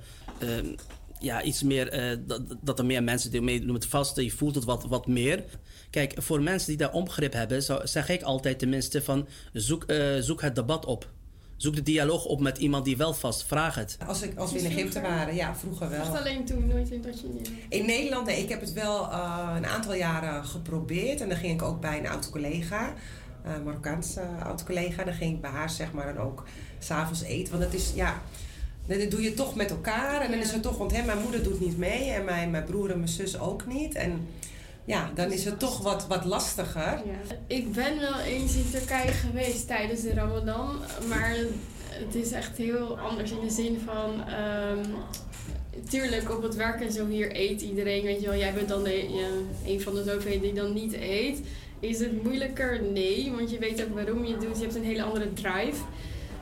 Speaker 31: ja, iets meer eh, dat, dat er meer mensen meedoen met vasten. Je voelt het wat, wat meer. Kijk, voor mensen die daar onbegrip hebben, zeg ik altijd tenminste van zoek, eh, zoek het debat op. Zoek de dialoog op met iemand die wel vast. Vraag het.
Speaker 33: Als, ik, als we in Egypte waren, ja, vroeger wel.
Speaker 32: Was het alleen toen, nooit in dat je niet...
Speaker 33: In Nederland, nee, ik heb het wel eh, een aantal jaren geprobeerd. En dan ging ik ook bij een oud collega, een Marokkaanse oud collega. Dan ging ik bij haar zeg maar dan ook s'avonds eten. Want dat is, ja, dat doe je toch met elkaar. En dan is het toch, want hè, mijn moeder doet niet mee. En mijn, mijn broer en mijn zus ook niet. En ja, dan is het toch wat, wat lastiger.
Speaker 32: Ik ben wel eens in Turkije geweest tijdens de Ramadan, maar het is echt heel anders in de zin van. ehm, tuurlijk, op het werk en zo hier eet iedereen, weet je wel. Jij bent dan de, ja, een van de zoveel die dan niet eet. Is het moeilijker? Nee, want je weet ook waarom je het doet. Je hebt een hele andere drive.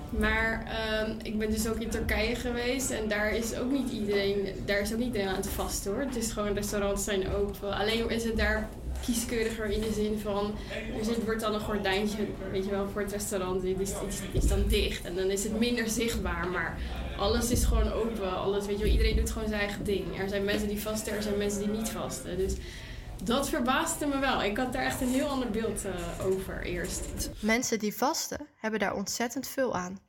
Speaker 32: Maar ehm, ik ben dus ook in Turkije geweest en daar is ook niet iedereen, daar is ook niet iedereen aan het vasten hoor. Het is gewoon, restaurants zijn open. Alleen is het daar kieskeuriger in de zin van, er zit, wordt dan een gordijntje, weet je wel, voor het restaurant, die is, is, is dan dicht en dan is het minder zichtbaar. Maar alles is gewoon open, alles, weet je wel, iedereen doet gewoon zijn eigen ding. Er zijn mensen die vasten, er zijn mensen die niet vasten. Dus dat verbaasde me wel. Ik had daar echt een heel ander beeld eh, over eerst.
Speaker 34: Mensen die vasten hebben daar ontzettend veel aan.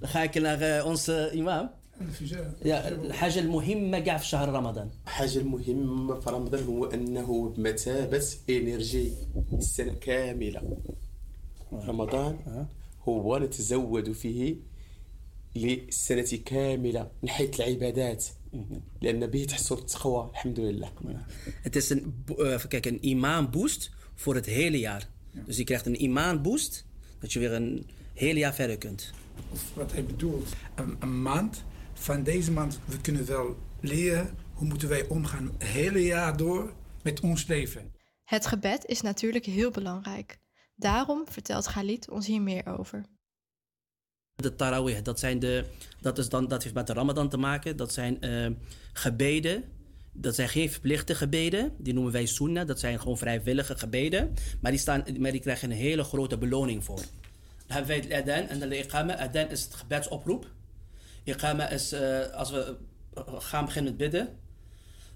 Speaker 31: Dan ga ik naar eh, onze imam. Ja, الحاجة المهمة كاع في شهر رمضان.
Speaker 30: الحاجة المهمة في رمضان هو أنه بمثابة إنرجي السنة كاملة رمضان هو نتزود فيه للسنة كاملة من حيث العبادات لأن به تحصل التقوى الحمد لله
Speaker 31: Het is een, bo- eh, even kijken, een imaan boost voor het hele jaar. Dus je krijgt een imaan boost, dat je weer een hele jaar verder kunt.
Speaker 35: Of wat hij bedoelt. Een, een maand. Van deze maand, we kunnen wel leren hoe moeten wij omgaan het hele jaar door met ons leven.
Speaker 34: Het gebed is natuurlijk heel belangrijk. Daarom vertelt Galit ons hier meer over.
Speaker 31: De tarawih, dat, zijn de, dat, is dan, dat heeft met de ramadan te maken. Dat zijn eh, gebeden. Dat zijn geen verplichte gebeden. Die noemen wij sunnah. Dat zijn gewoon vrijwillige gebeden. Maar die, staan, maar die krijgen een hele grote beloning voor. Dan hebben wij het adhan en de iqama. Adhan is het gebedsoproep. Iqama is eh, als we eh, gaan beginnen met bidden.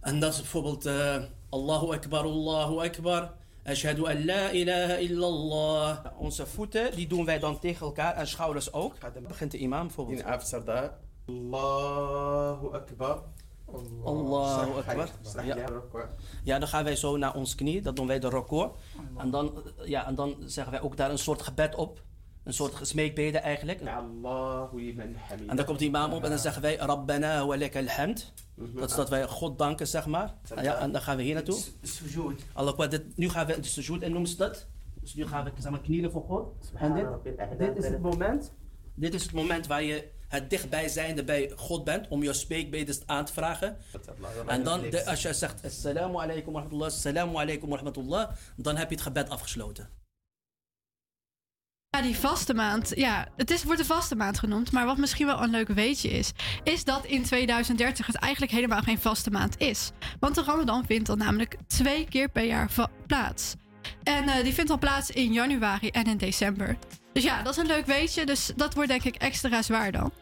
Speaker 31: En dat is bijvoorbeeld eh, Allahu Akbar, Allahu Akbar. Ashhadu an la illallah. Onze voeten die doen wij dan tegen elkaar en schouders ook. Dan begint de imam bijvoorbeeld.
Speaker 30: In Afsarda. Allahu Akbar.
Speaker 31: Allahu Akbar. Ja. ja, dan gaan wij zo naar ons knie. Dat doen wij de record. En dan, ja, en dan zeggen wij ook daar een soort gebed op. Een soort smeekbeden eigenlijk. En dan komt de imam op en dan zeggen wij Rabbana wa laka alhamd. Dat is dat wij God danken, zeg maar. Ja, en dan gaan we hier naartoe. Allah dit- nu gaan we de sujud en noemen ze dat. Dus nu gaan we zeg maar, knielen voor God. En dit, dit is het moment. Dit is het moment waar je het dichtbijzijnde bij God bent om je spreekbeden aan te vragen. En dan, de- als je zegt Assalamu alaikum wa rahmatullah, Assalamu alaikum wa rahmatullah, dan heb je het gebed afgesloten.
Speaker 6: Ja, die vaste maand. Ja, het is, wordt een vaste maand genoemd. Maar wat misschien wel een leuk weetje is, is dat in 2030 het eigenlijk helemaal geen vaste maand is. Want de Ramadan vindt dan namelijk twee keer per jaar plaats. En eh, die vindt dan plaats in januari en in december. Dus ja, dat is een leuk weetje. Dus dat wordt denk ik extra zwaar dan.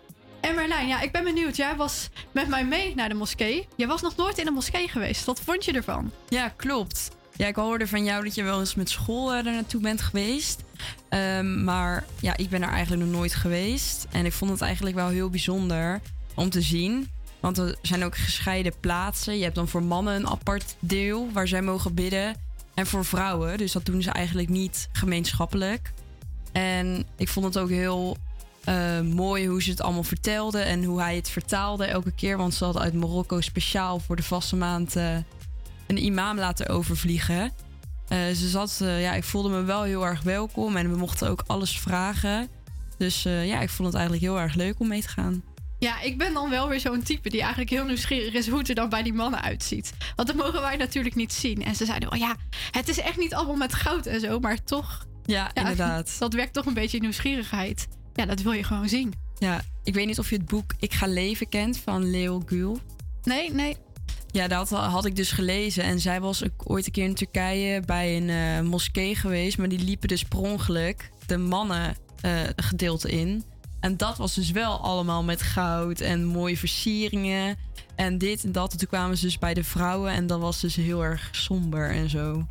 Speaker 6: En Merlijn, ja, ik ben benieuwd. Jij was met mij mee naar de moskee. Jij was nog nooit in de moskee geweest. Wat vond je ervan?
Speaker 17: Ja, klopt. Ja, ik hoorde van jou dat je wel eens met school er naartoe bent geweest. Ehm, maar ja, ik ben er eigenlijk nog nooit geweest. En ik vond het eigenlijk wel heel bijzonder om te zien. Want er zijn ook gescheiden plaatsen. Je hebt dan voor mannen een apart deel waar zij mogen bidden. En voor vrouwen. Dus dat doen ze eigenlijk niet gemeenschappelijk. En ik vond het ook heel eh, mooi hoe ze het allemaal vertelden. En hoe hij het vertaalde elke keer. Want ze hadden uit Marokko speciaal voor de vaste maand eh, een imam laten overvliegen. Eh, ze zat, eh, ja, ik voelde me wel heel erg welkom en we mochten ook alles vragen. Dus eh, ja, ik vond het eigenlijk heel erg leuk om mee te gaan.
Speaker 6: Ja, ik ben dan wel weer zo'n type die eigenlijk heel nieuwsgierig is hoe het er dan bij die mannen uitziet. Want dat mogen wij natuurlijk niet zien. En ze zeiden, oh ja, het is echt niet allemaal met goud en zo, maar toch.
Speaker 17: Ja, inderdaad.
Speaker 6: Dat werkt toch een beetje nieuwsgierigheid. Ja, dat wil je gewoon zien.
Speaker 17: Ja, ik weet niet of je het boek Ik ga leven kent van Leo Gül.
Speaker 6: Nee, nee.
Speaker 17: Ja, dat had ik dus gelezen. En zij was ooit een keer in Turkije bij een eh, moskee geweest. Maar die liepen dus per ongeluk de mannen eh, gedeelte in. En dat was dus wel allemaal met goud en mooie versieringen. En dit en dat. En toen kwamen ze dus bij de vrouwen. En dat was dus heel erg somber en zo.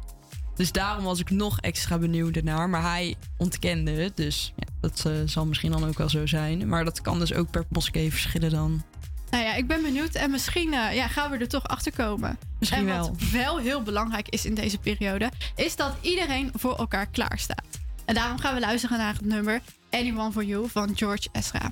Speaker 17: Dus daarom was ik nog extra benieuwd ernaar. Maar hij ontkende het. Dus ja, dat eh, zal misschien dan ook wel zo zijn. Maar dat kan dus ook per moskee verschillen dan.
Speaker 6: Nou ja, ik ben benieuwd en misschien eh, ja, gaan we er toch achter komen.
Speaker 17: Misschien
Speaker 6: en wat wel heel belangrijk is in deze periode, is dat iedereen voor elkaar klaar staat. En daarom gaan we luisteren naar het nummer Anyone for You van George Ezra.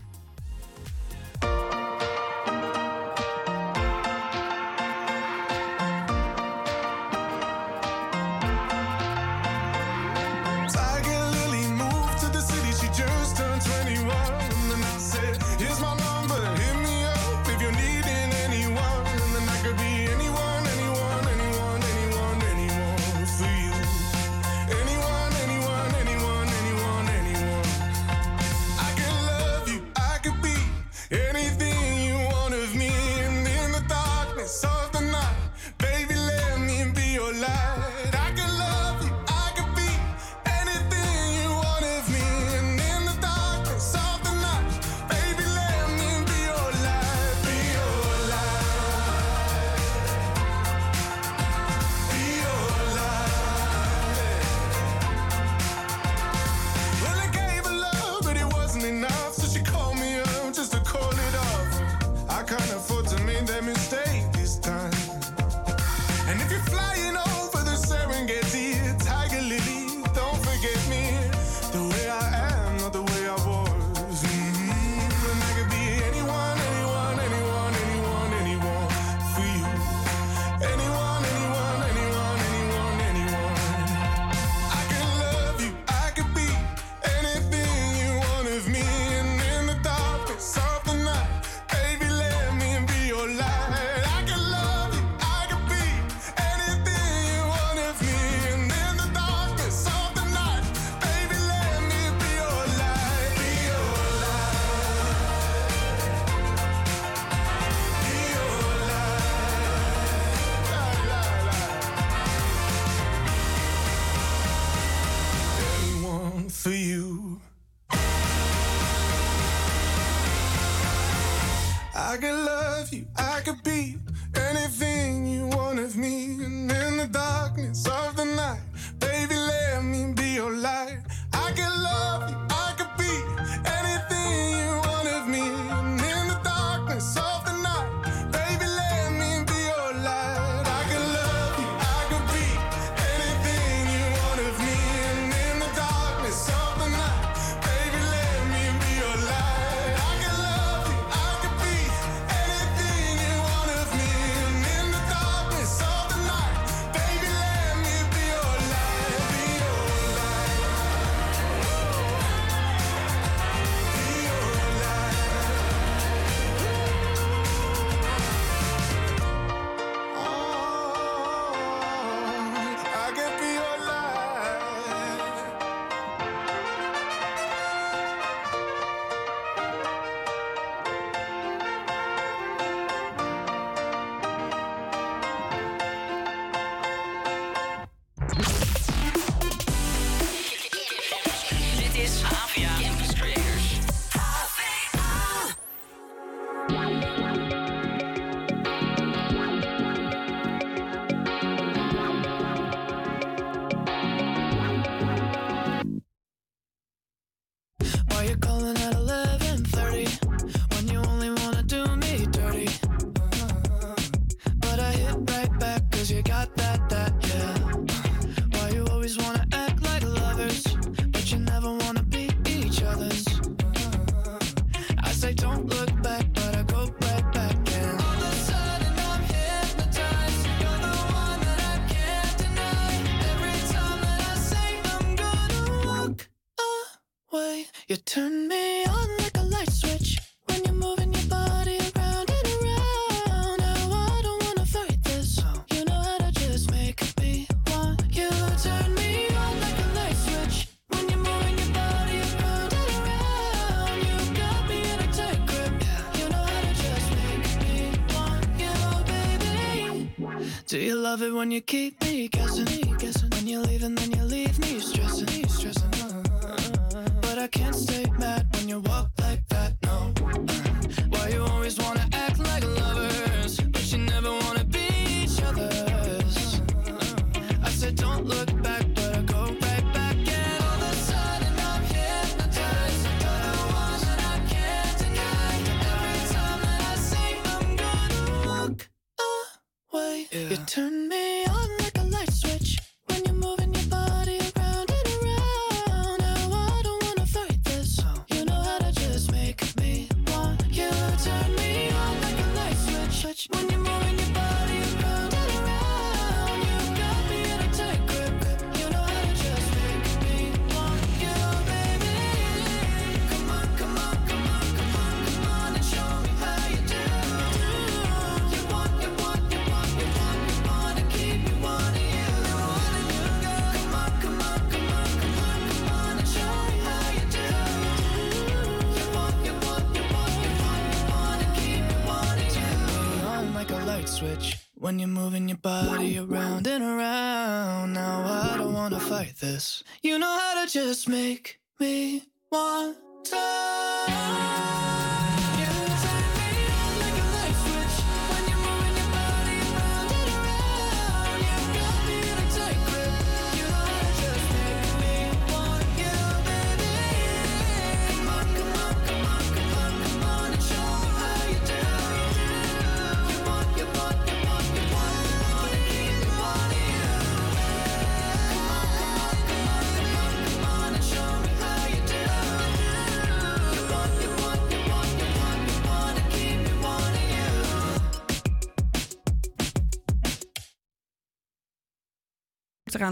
Speaker 22: you keep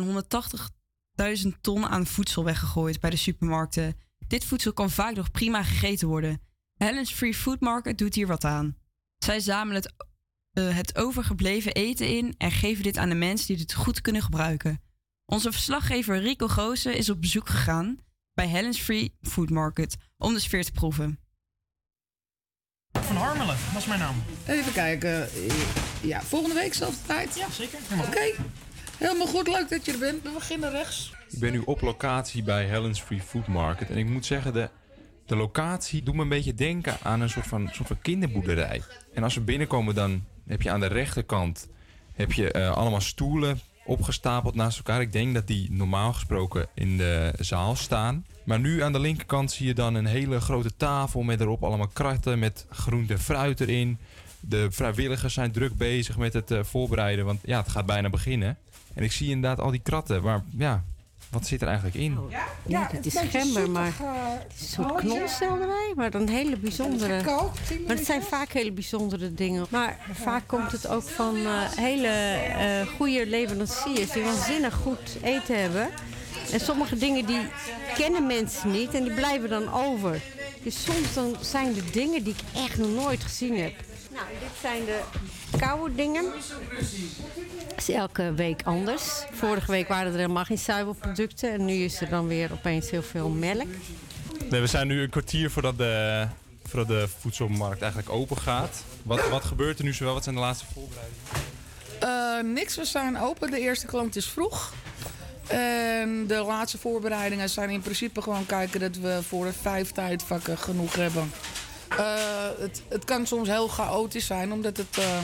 Speaker 17: 180.000 ton aan voedsel weggegooid bij de supermarkten. Dit voedsel kan vaak nog prima gegeten worden. Helen's Free Food Market doet hier wat aan. Zij zamelen het, eh, het overgebleven eten in en geven dit aan de mensen die het goed kunnen gebruiken. Onze verslaggever Rico Goosen is op bezoek gegaan bij Helen's Free Food Market om de sfeer te proeven.
Speaker 36: Van Harmelen, dat is mijn naam.
Speaker 11: Even kijken. Ja, volgende week zelfde tijd?
Speaker 36: Ja, zeker.
Speaker 11: Oké. Helemaal goed, leuk dat je er bent. We beginnen rechts.
Speaker 4: Ik ben nu op locatie bij Helen's Free Food Market. En ik moet zeggen, de, de locatie doet me een beetje denken aan een soort van, soort van kinderboerderij. En als we binnenkomen, dan heb je aan de rechterkant heb je, eh, allemaal stoelen opgestapeld naast elkaar. Ik denk dat die normaal gesproken in de zaal staan. Maar nu aan de linkerkant zie je dan een hele grote tafel met erop allemaal kratten met groente fruit erin. De vrijwilligers zijn druk bezig met het eh, voorbereiden, want ja, het gaat bijna beginnen. En ik zie inderdaad al die kratten, maar ja, wat zit er eigenlijk in?
Speaker 37: Ja, het is gember, maar het is een soort knolselderij, maar dan hele bijzondere. Maar het zijn vaak hele bijzondere dingen. Maar vaak komt het ook van eh, hele eh, goede leveranciers die waanzinnig goed eten hebben. En sommige dingen die kennen mensen niet en die blijven dan over. Dus soms dan zijn er dingen die ik echt nog nooit gezien heb. Nou, dit zijn de koude dingen. is elke week anders. Vorige week waren er helemaal geen zuivelproducten. En nu is er dan weer opeens heel veel melk.
Speaker 4: Nee, we zijn nu een kwartier voordat de, voordat de voedselmarkt eigenlijk open gaat. Wat, wat gebeurt er nu zowel? Wat zijn de laatste voorbereidingen?
Speaker 11: Eh, niks, we zijn open. De eerste klant is vroeg. En de laatste voorbereidingen zijn in principe gewoon kijken dat we voor de vijf tijdvakken genoeg hebben. Eh, het, het kan soms heel chaotisch zijn, omdat het eh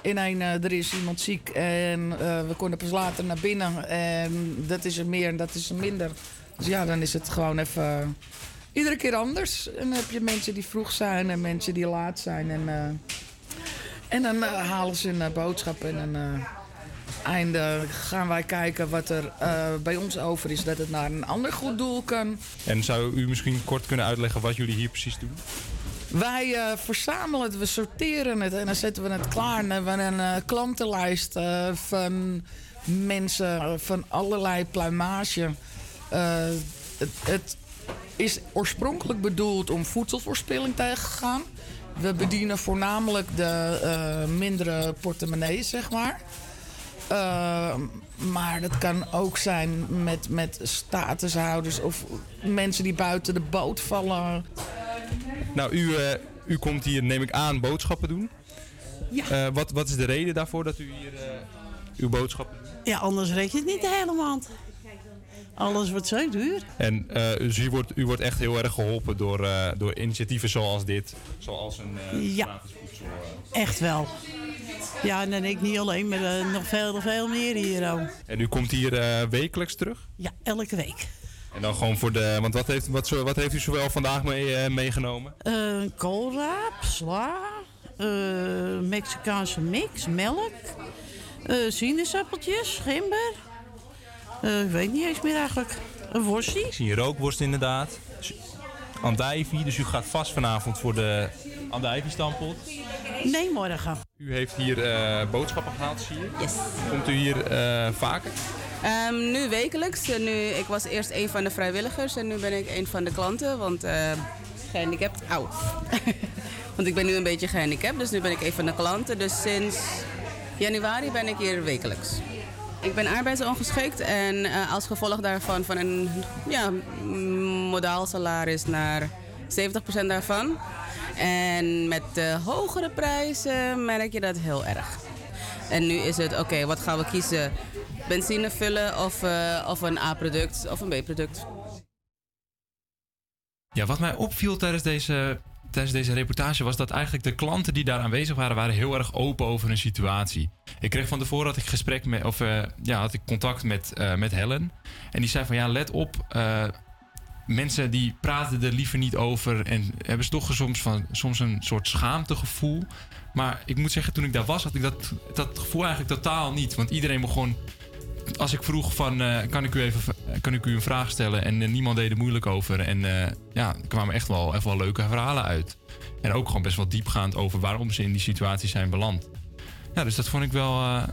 Speaker 11: in een eh, er is iemand ziek en we konden pas later naar binnen. En dat is er meer en dat is er minder. Dus ja, dan is het gewoon even iedere keer anders. En dan heb je mensen die vroeg zijn en mensen die laat zijn. En, en dan halen ze een boodschap en dan einde gaan wij kijken wat er bij ons over is. Dat het naar een ander goed doel kan.
Speaker 4: En zou u misschien kort kunnen uitleggen wat jullie hier precies doen?
Speaker 11: Wij eh, verzamelen het, we sorteren het en dan zetten we het klaar. En hebben we een eh, klantenlijst eh, van mensen van allerlei pluimage. Het, het is oorspronkelijk bedoeld om voedselverspilling tegen te gaan. We bedienen voornamelijk de mindere portemonnees, zeg maar. Maar dat kan ook zijn met, met statushouders of mensen die buiten de boot vallen.
Speaker 4: Nou, u, eh, u komt hier, neem ik aan, boodschappen doen.
Speaker 38: Ja.
Speaker 4: Eh, wat, wat is de reden daarvoor dat u hier eh, uw boodschappen doet?
Speaker 38: Ja, anders reed je het niet de hele maand. Alles wordt zo duur.
Speaker 4: En dus u, wordt, u wordt echt heel erg geholpen door, door initiatieven zoals dit. Zoals een eh,
Speaker 38: Ja.
Speaker 4: voedsel.
Speaker 38: Echt wel. Ja, en dan ik niet alleen, maar nog veel, veel meer hier ook.
Speaker 4: En u komt hier wekelijks terug?
Speaker 38: Ja, elke week.
Speaker 4: En dan gewoon voor de. Want wat heeft, wat, zo- wat heeft u zowel vandaag mee, eh, meegenomen?
Speaker 38: Eh koolraap, sla, eh, Mexicaanse mix, melk, eh sinaasappeltjes, gember. Eh, ik weet niet eens meer eigenlijk. Een worstje.
Speaker 4: Ik zie rookworst inderdaad. Andijvie, dus u gaat vast vanavond voor de andijvie-stampot.
Speaker 38: Nee, morgen.
Speaker 4: U heeft hier eh, boodschappen gehaald, zie je? Yes. Komt u hier eh, vaker?
Speaker 39: Ehm, nu wekelijks. En nu, ik was eerst een van de vrijwilligers en nu ben ik een van de klanten. Want eh gehandicapt, auw. want ik ben nu een beetje gehandicapt, dus nu ben ik een van de klanten. Dus sinds januari ben ik hier wekelijks. Ik ben arbeidsongeschikt en eh, als gevolg daarvan van een ja, modaal salaris naar 70% daarvan. En met de hogere prijzen merk je dat heel erg. En nu is het, oké, wat gaan we kiezen? Benzine vullen of, eh, of een A-product of een B-product?
Speaker 4: Ja, wat mij opviel tijdens deze, tijdens deze reportage was dat eigenlijk de klanten die daar aanwezig waren, waren heel erg open over hun situatie. Ik kreeg van tevoren had ik gesprek met, of eh, ja, had ik contact met, eh, met Helen. En die zei van ja, let op. eh, mensen die praten er liever niet over en hebben ze toch soms, van, soms een soort schaamtegevoel. Maar ik moet zeggen, toen ik daar was, had ik dat, dat gevoel eigenlijk totaal niet. Want iedereen begon als ik vroeg van, eh, kan, ik u even, kan ik u een vraag stellen? En eh, niemand deed er moeilijk over. En eh, ja, er kwamen echt wel, echt wel leuke verhalen uit. En ook gewoon best wel diepgaand over waarom ze in die situatie zijn beland. Ja, dus dat vond ik wel, ja,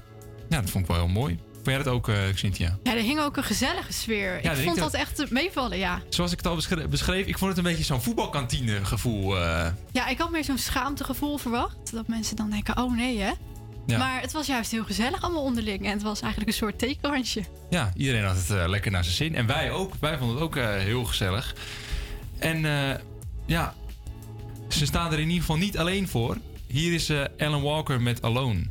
Speaker 4: dat vond ik wel heel mooi. Vond jij dat ook, Cynthia?
Speaker 6: Ja, er hing ook een gezellige sfeer.
Speaker 4: er
Speaker 6: ik vond
Speaker 4: er-
Speaker 6: dat echt meevallen, ja.
Speaker 4: Zoals ik het al beschre- beschreef, ik vond het een beetje zo'n voetbalkantine gevoel.
Speaker 6: Ja, ik had meer zo'n schaamtegevoel verwacht. Dat mensen dan denken, oh nee hè.
Speaker 4: Ja.
Speaker 6: Maar het was juist heel gezellig allemaal onderling. En het was eigenlijk een soort theekransje.
Speaker 4: Ja, iedereen had het eh, lekker naar zijn zin. En wij ook. Wij vonden het ook eh, heel gezellig. En eh, ja, ze staan er in ieder geval niet alleen voor. Hier is Alan Walker met Alone.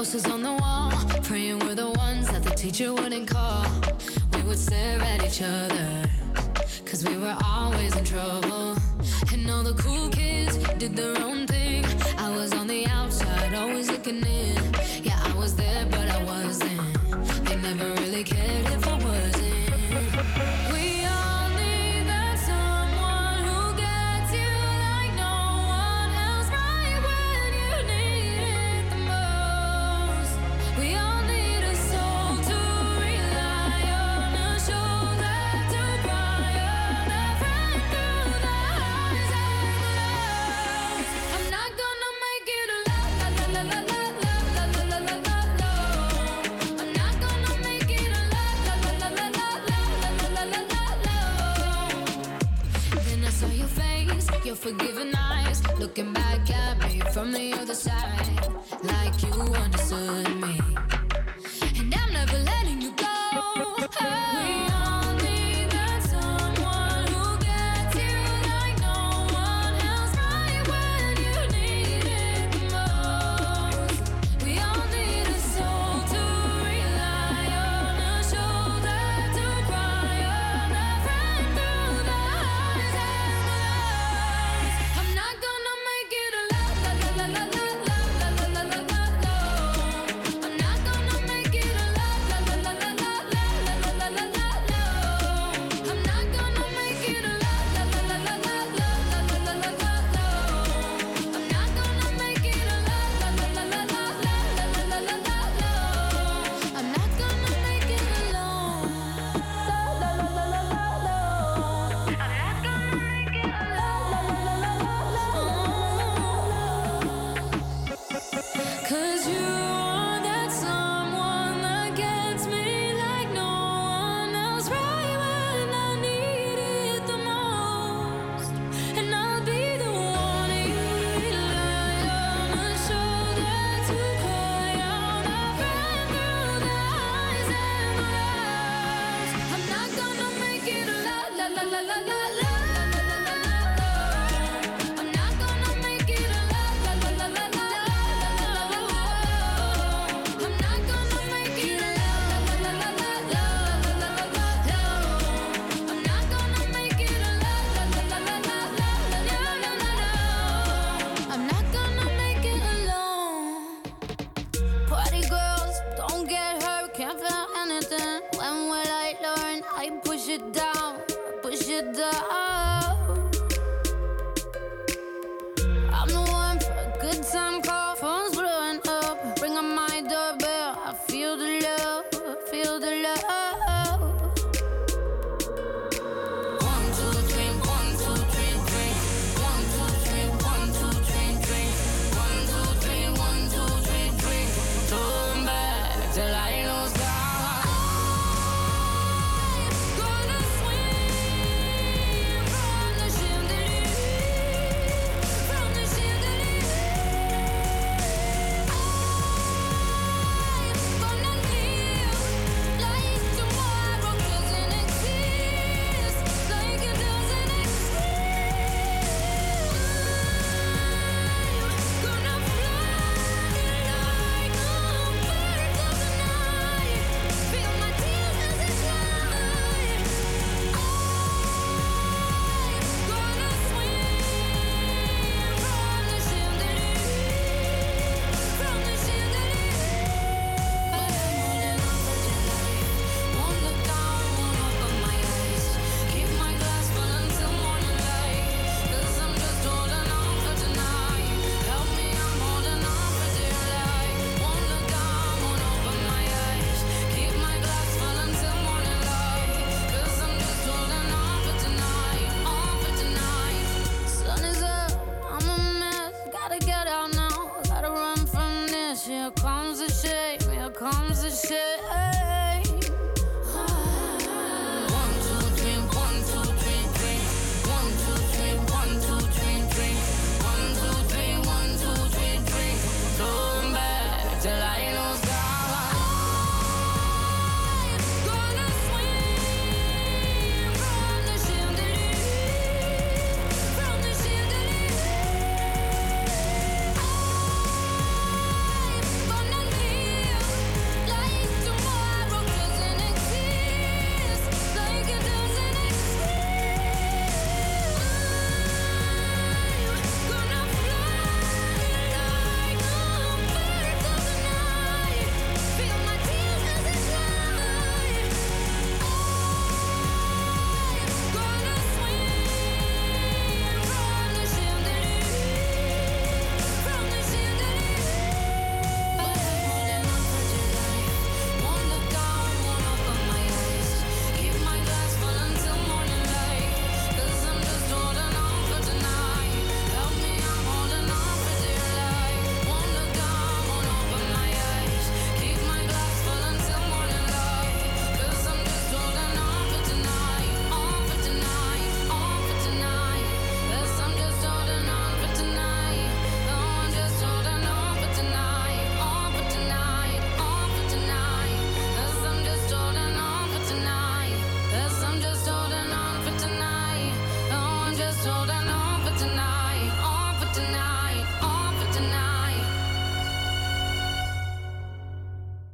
Speaker 40: posters on the wall, praying we're the ones that the teacher wouldn't call. We would stare at each other, cause we were always in trouble. And all the cool kids did their own thing. I was on the outside, always looking in. Yeah, I was there, but I wasn't. They never really cared if I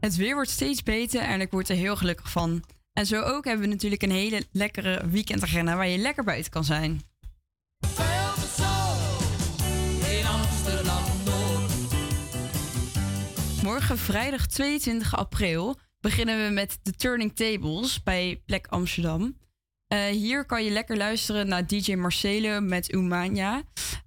Speaker 17: Het weer wordt steeds beter en ik word er heel gelukkig van. En zo ook hebben we natuurlijk een hele lekkere weekendagenda waar je lekker buiten kan zijn. Morgen vrijdag 22 april beginnen we met de Turning Tables bij Plek Amsterdam. Eh, hier kan je lekker luisteren naar DJ Marcelo met Umania.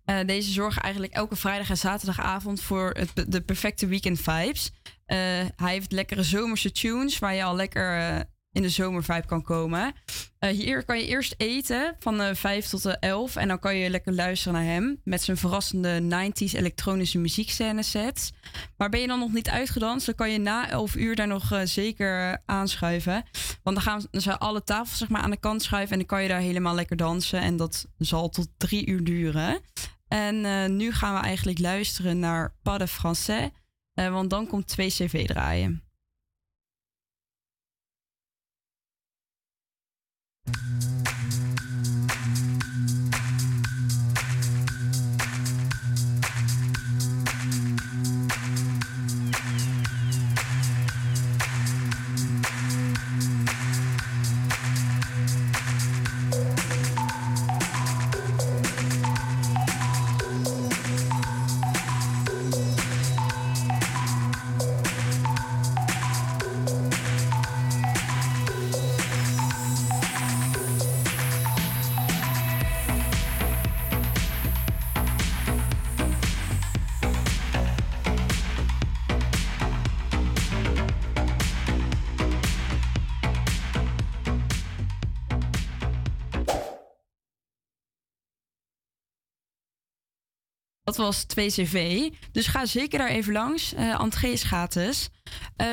Speaker 17: Eh, deze zorgen eigenlijk elke vrijdag en zaterdagavond voor het, de perfecte weekend vibes. Eh, hij heeft lekkere zomerse tunes waar je al lekker eh, in de zomervibe kan komen. Hier kan je eerst eten van eh 5 tot eh, 11 en dan kan je lekker luisteren naar hem met zijn verrassende 90s elektronische muziekscène sets. Maar ben je dan nog niet uitgedanst, dan kan je na 11 uur daar nog zeker aanschuiven. Want dan gaan ze alle tafels zeg maar, aan de kant schuiven en dan kan je daar helemaal lekker dansen. En dat zal tot drie uur duren. En eh, nu gaan we eigenlijk luisteren naar Pas de Français, eh, want dan komt 2 CV draaien. Dat was 2CV. Dus ga zeker daar even langs. Entree is gratis.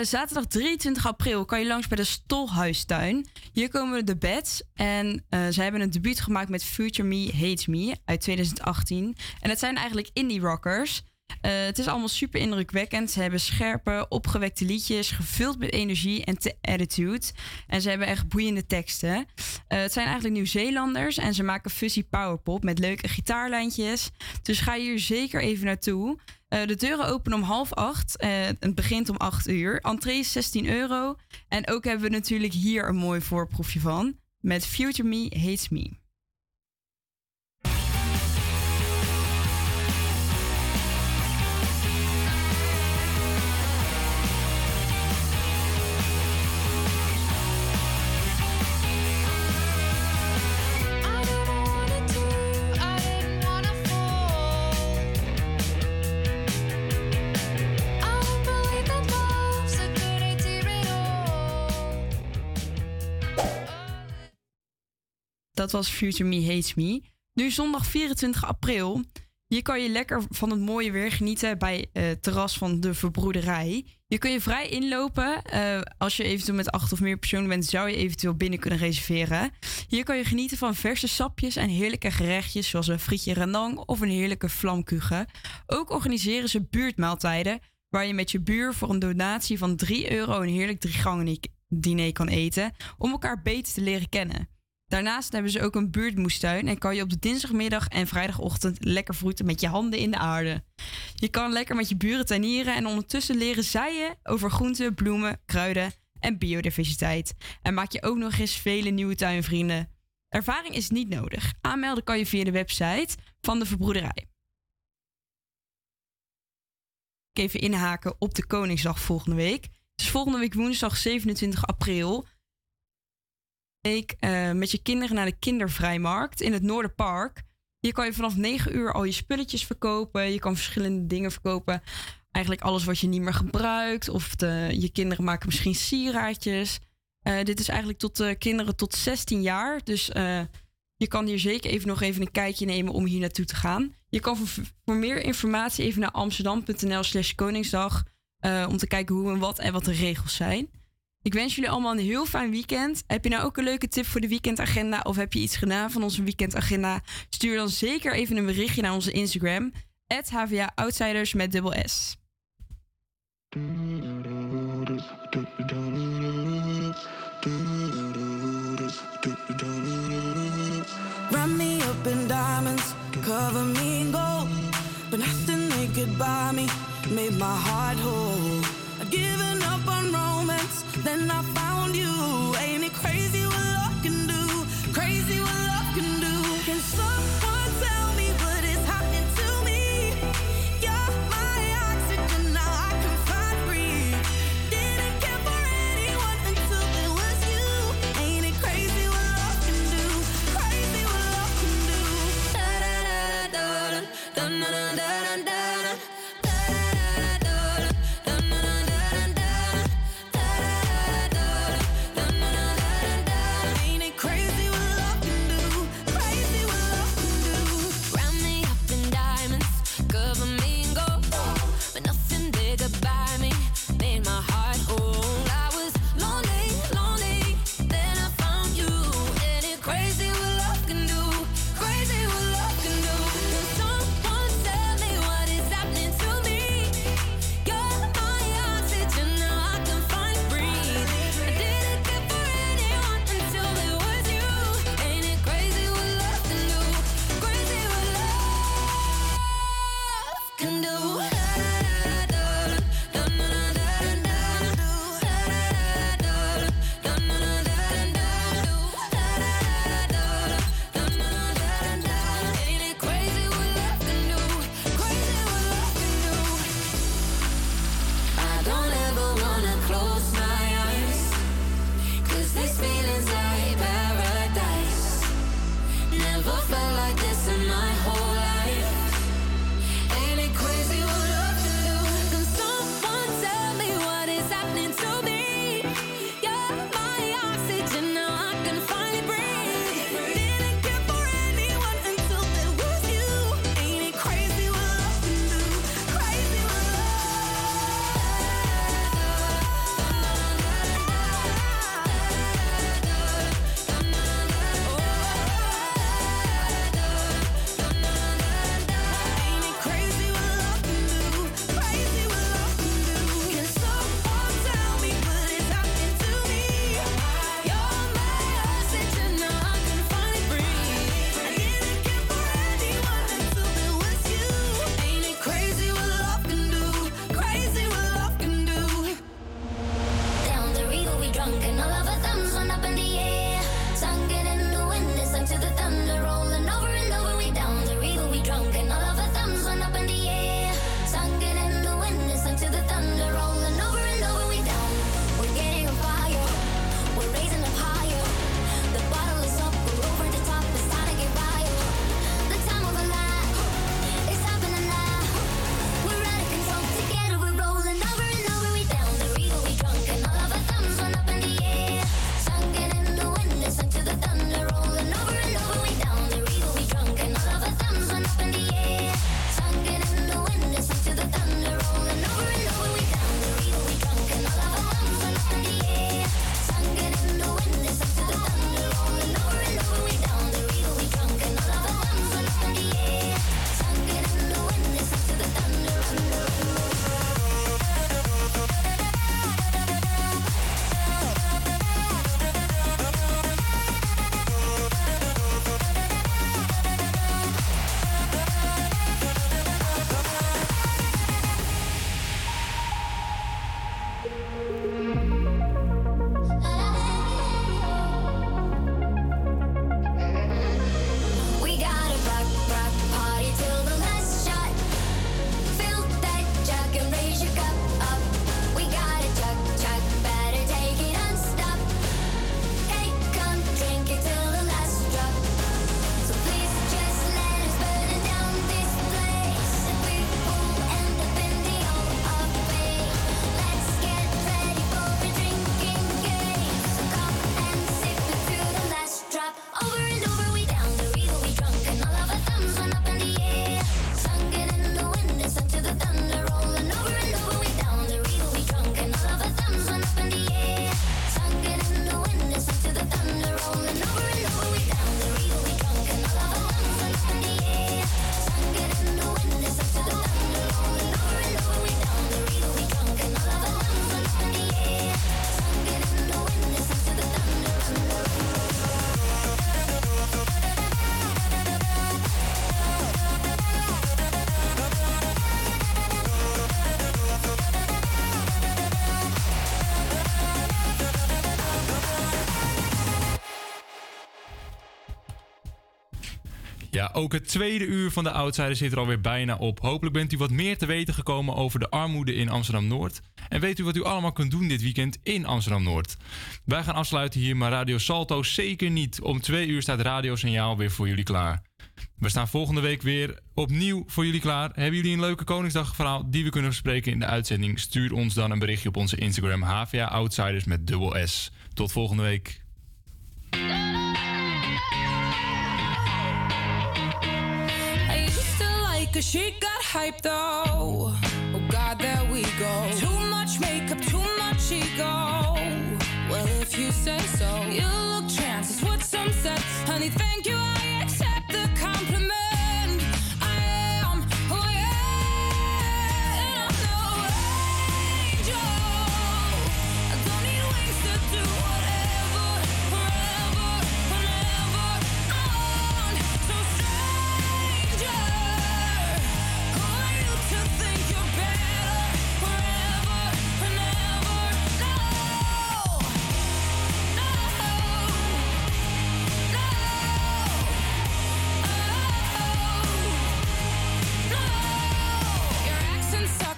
Speaker 17: Zaterdag 23 april kan je langs bij de Stolhuistuin. Hier komen de Beds. En eh, zij hebben een debuut gemaakt met Future Me Hates Me uit 2018. En het zijn eigenlijk indie rockers. Eh, het is allemaal super indrukwekkend. Ze hebben scherpe, opgewekte liedjes, gevuld met energie en attitude. En ze hebben echt boeiende teksten. Eh, het zijn eigenlijk Nieuw-Zeelanders en ze maken fuzzy powerpop met leuke gitaarlijntjes. Dus ga hier zeker even naartoe. Eh, de deuren openen om half acht. Het begint om acht uur. Entree is 16 euro. En ook hebben we natuurlijk hier een mooi voorproefje van. Met Future Me Hates Me. Dat was Future Me Hates Me. Nu zondag 24 april. Hier kan je lekker van het mooie weer genieten bij het terras van de Verbroederij. Je kun je vrij inlopen. Eh, als je eventueel met acht of meer personen bent, zou je eventueel binnen kunnen reserveren. Hier kan je genieten van verse sapjes en heerlijke gerechtjes, zoals een frietje renang of een heerlijke vlamkuchen. Ook organiseren ze buurtmaaltijden, waar je met je buur voor een donatie van 3 euro een heerlijk driegangen diner kan eten, om elkaar beter te leren kennen. Daarnaast hebben ze ook een buurtmoestuin en kan je op de dinsdagmiddag en vrijdagochtend lekker vroeten met je handen in de aarde. Je kan lekker met je buren tuinieren en ondertussen leren zaaien over groenten, bloemen, kruiden en biodiversiteit. En maak je ook nog eens vele nieuwe tuinvrienden. Ervaring is niet nodig. Aanmelden kan je via de website van de Verbroederij. Even inhaken op de Koningsdag volgende week. Dus volgende week woensdag 27 april eh, met je kinderen naar de kindervrijmarkt in het Noorderpark. Hier kan je vanaf 9 uur al je spulletjes verkopen. Je kan verschillende dingen verkopen. Eigenlijk alles wat je niet meer gebruikt. Of de, je kinderen maken misschien sieraadjes. Eh, dit is eigenlijk tot de kinderen tot 16 jaar. Dus eh, je kan hier zeker even nog even een kijkje nemen om hier naartoe te gaan. Je kan voor, voor meer informatie even naar amsterdam.nl slash koningsdag. om te kijken hoe en wat en wat de regels zijn. Ik wens jullie allemaal een heel fijn weekend. Heb je nou ook een leuke tip voor de weekendagenda of heb je iets gedaan van onze weekendagenda? Stuur dan zeker even een berichtje naar onze Instagram. HVA Outsiders met dubbel S.
Speaker 22: Me diamonds, cover me in gold. But nothing made my heart.
Speaker 4: Ook het tweede uur van de outsiders zit er alweer bijna op. Hopelijk bent u wat meer te weten gekomen over de armoede in Amsterdam-Noord. En weet u wat u allemaal kunt doen dit weekend in Amsterdam-Noord. Wij gaan afsluiten hier, maar Radio Salto zeker niet. Om twee uur staat Radiosignaal weer voor jullie klaar. We staan volgende week weer opnieuw voor jullie klaar. Hebben jullie een leuke Koningsdagverhaal die we kunnen bespreken in de uitzending? Stuur ons dan een berichtje op onze Instagram HVA Outsiders met dubbel S. Tot volgende week.
Speaker 40: after she got hyped though. Oh God, there we go. Too much makeup, too much ego. Well, if you say so, you look chances. What some said, honey, thank you.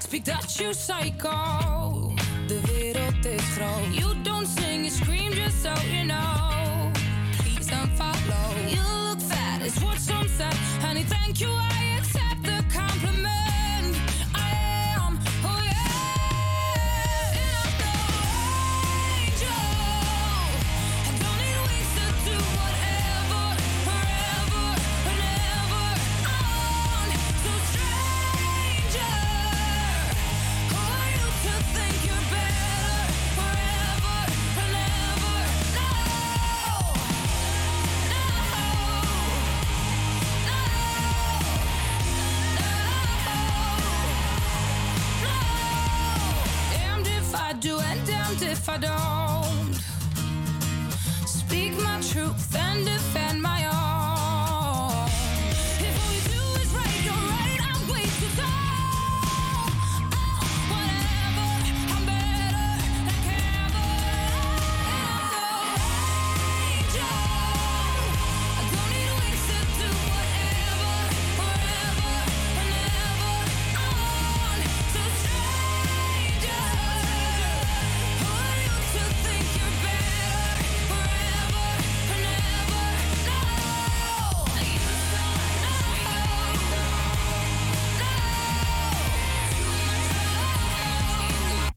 Speaker 40: speak that you psycho. The vero is throw. You don't sing, you scream just so you know. Please don't follow. You look fat, it's what some said. Honey, thank you. I I don't.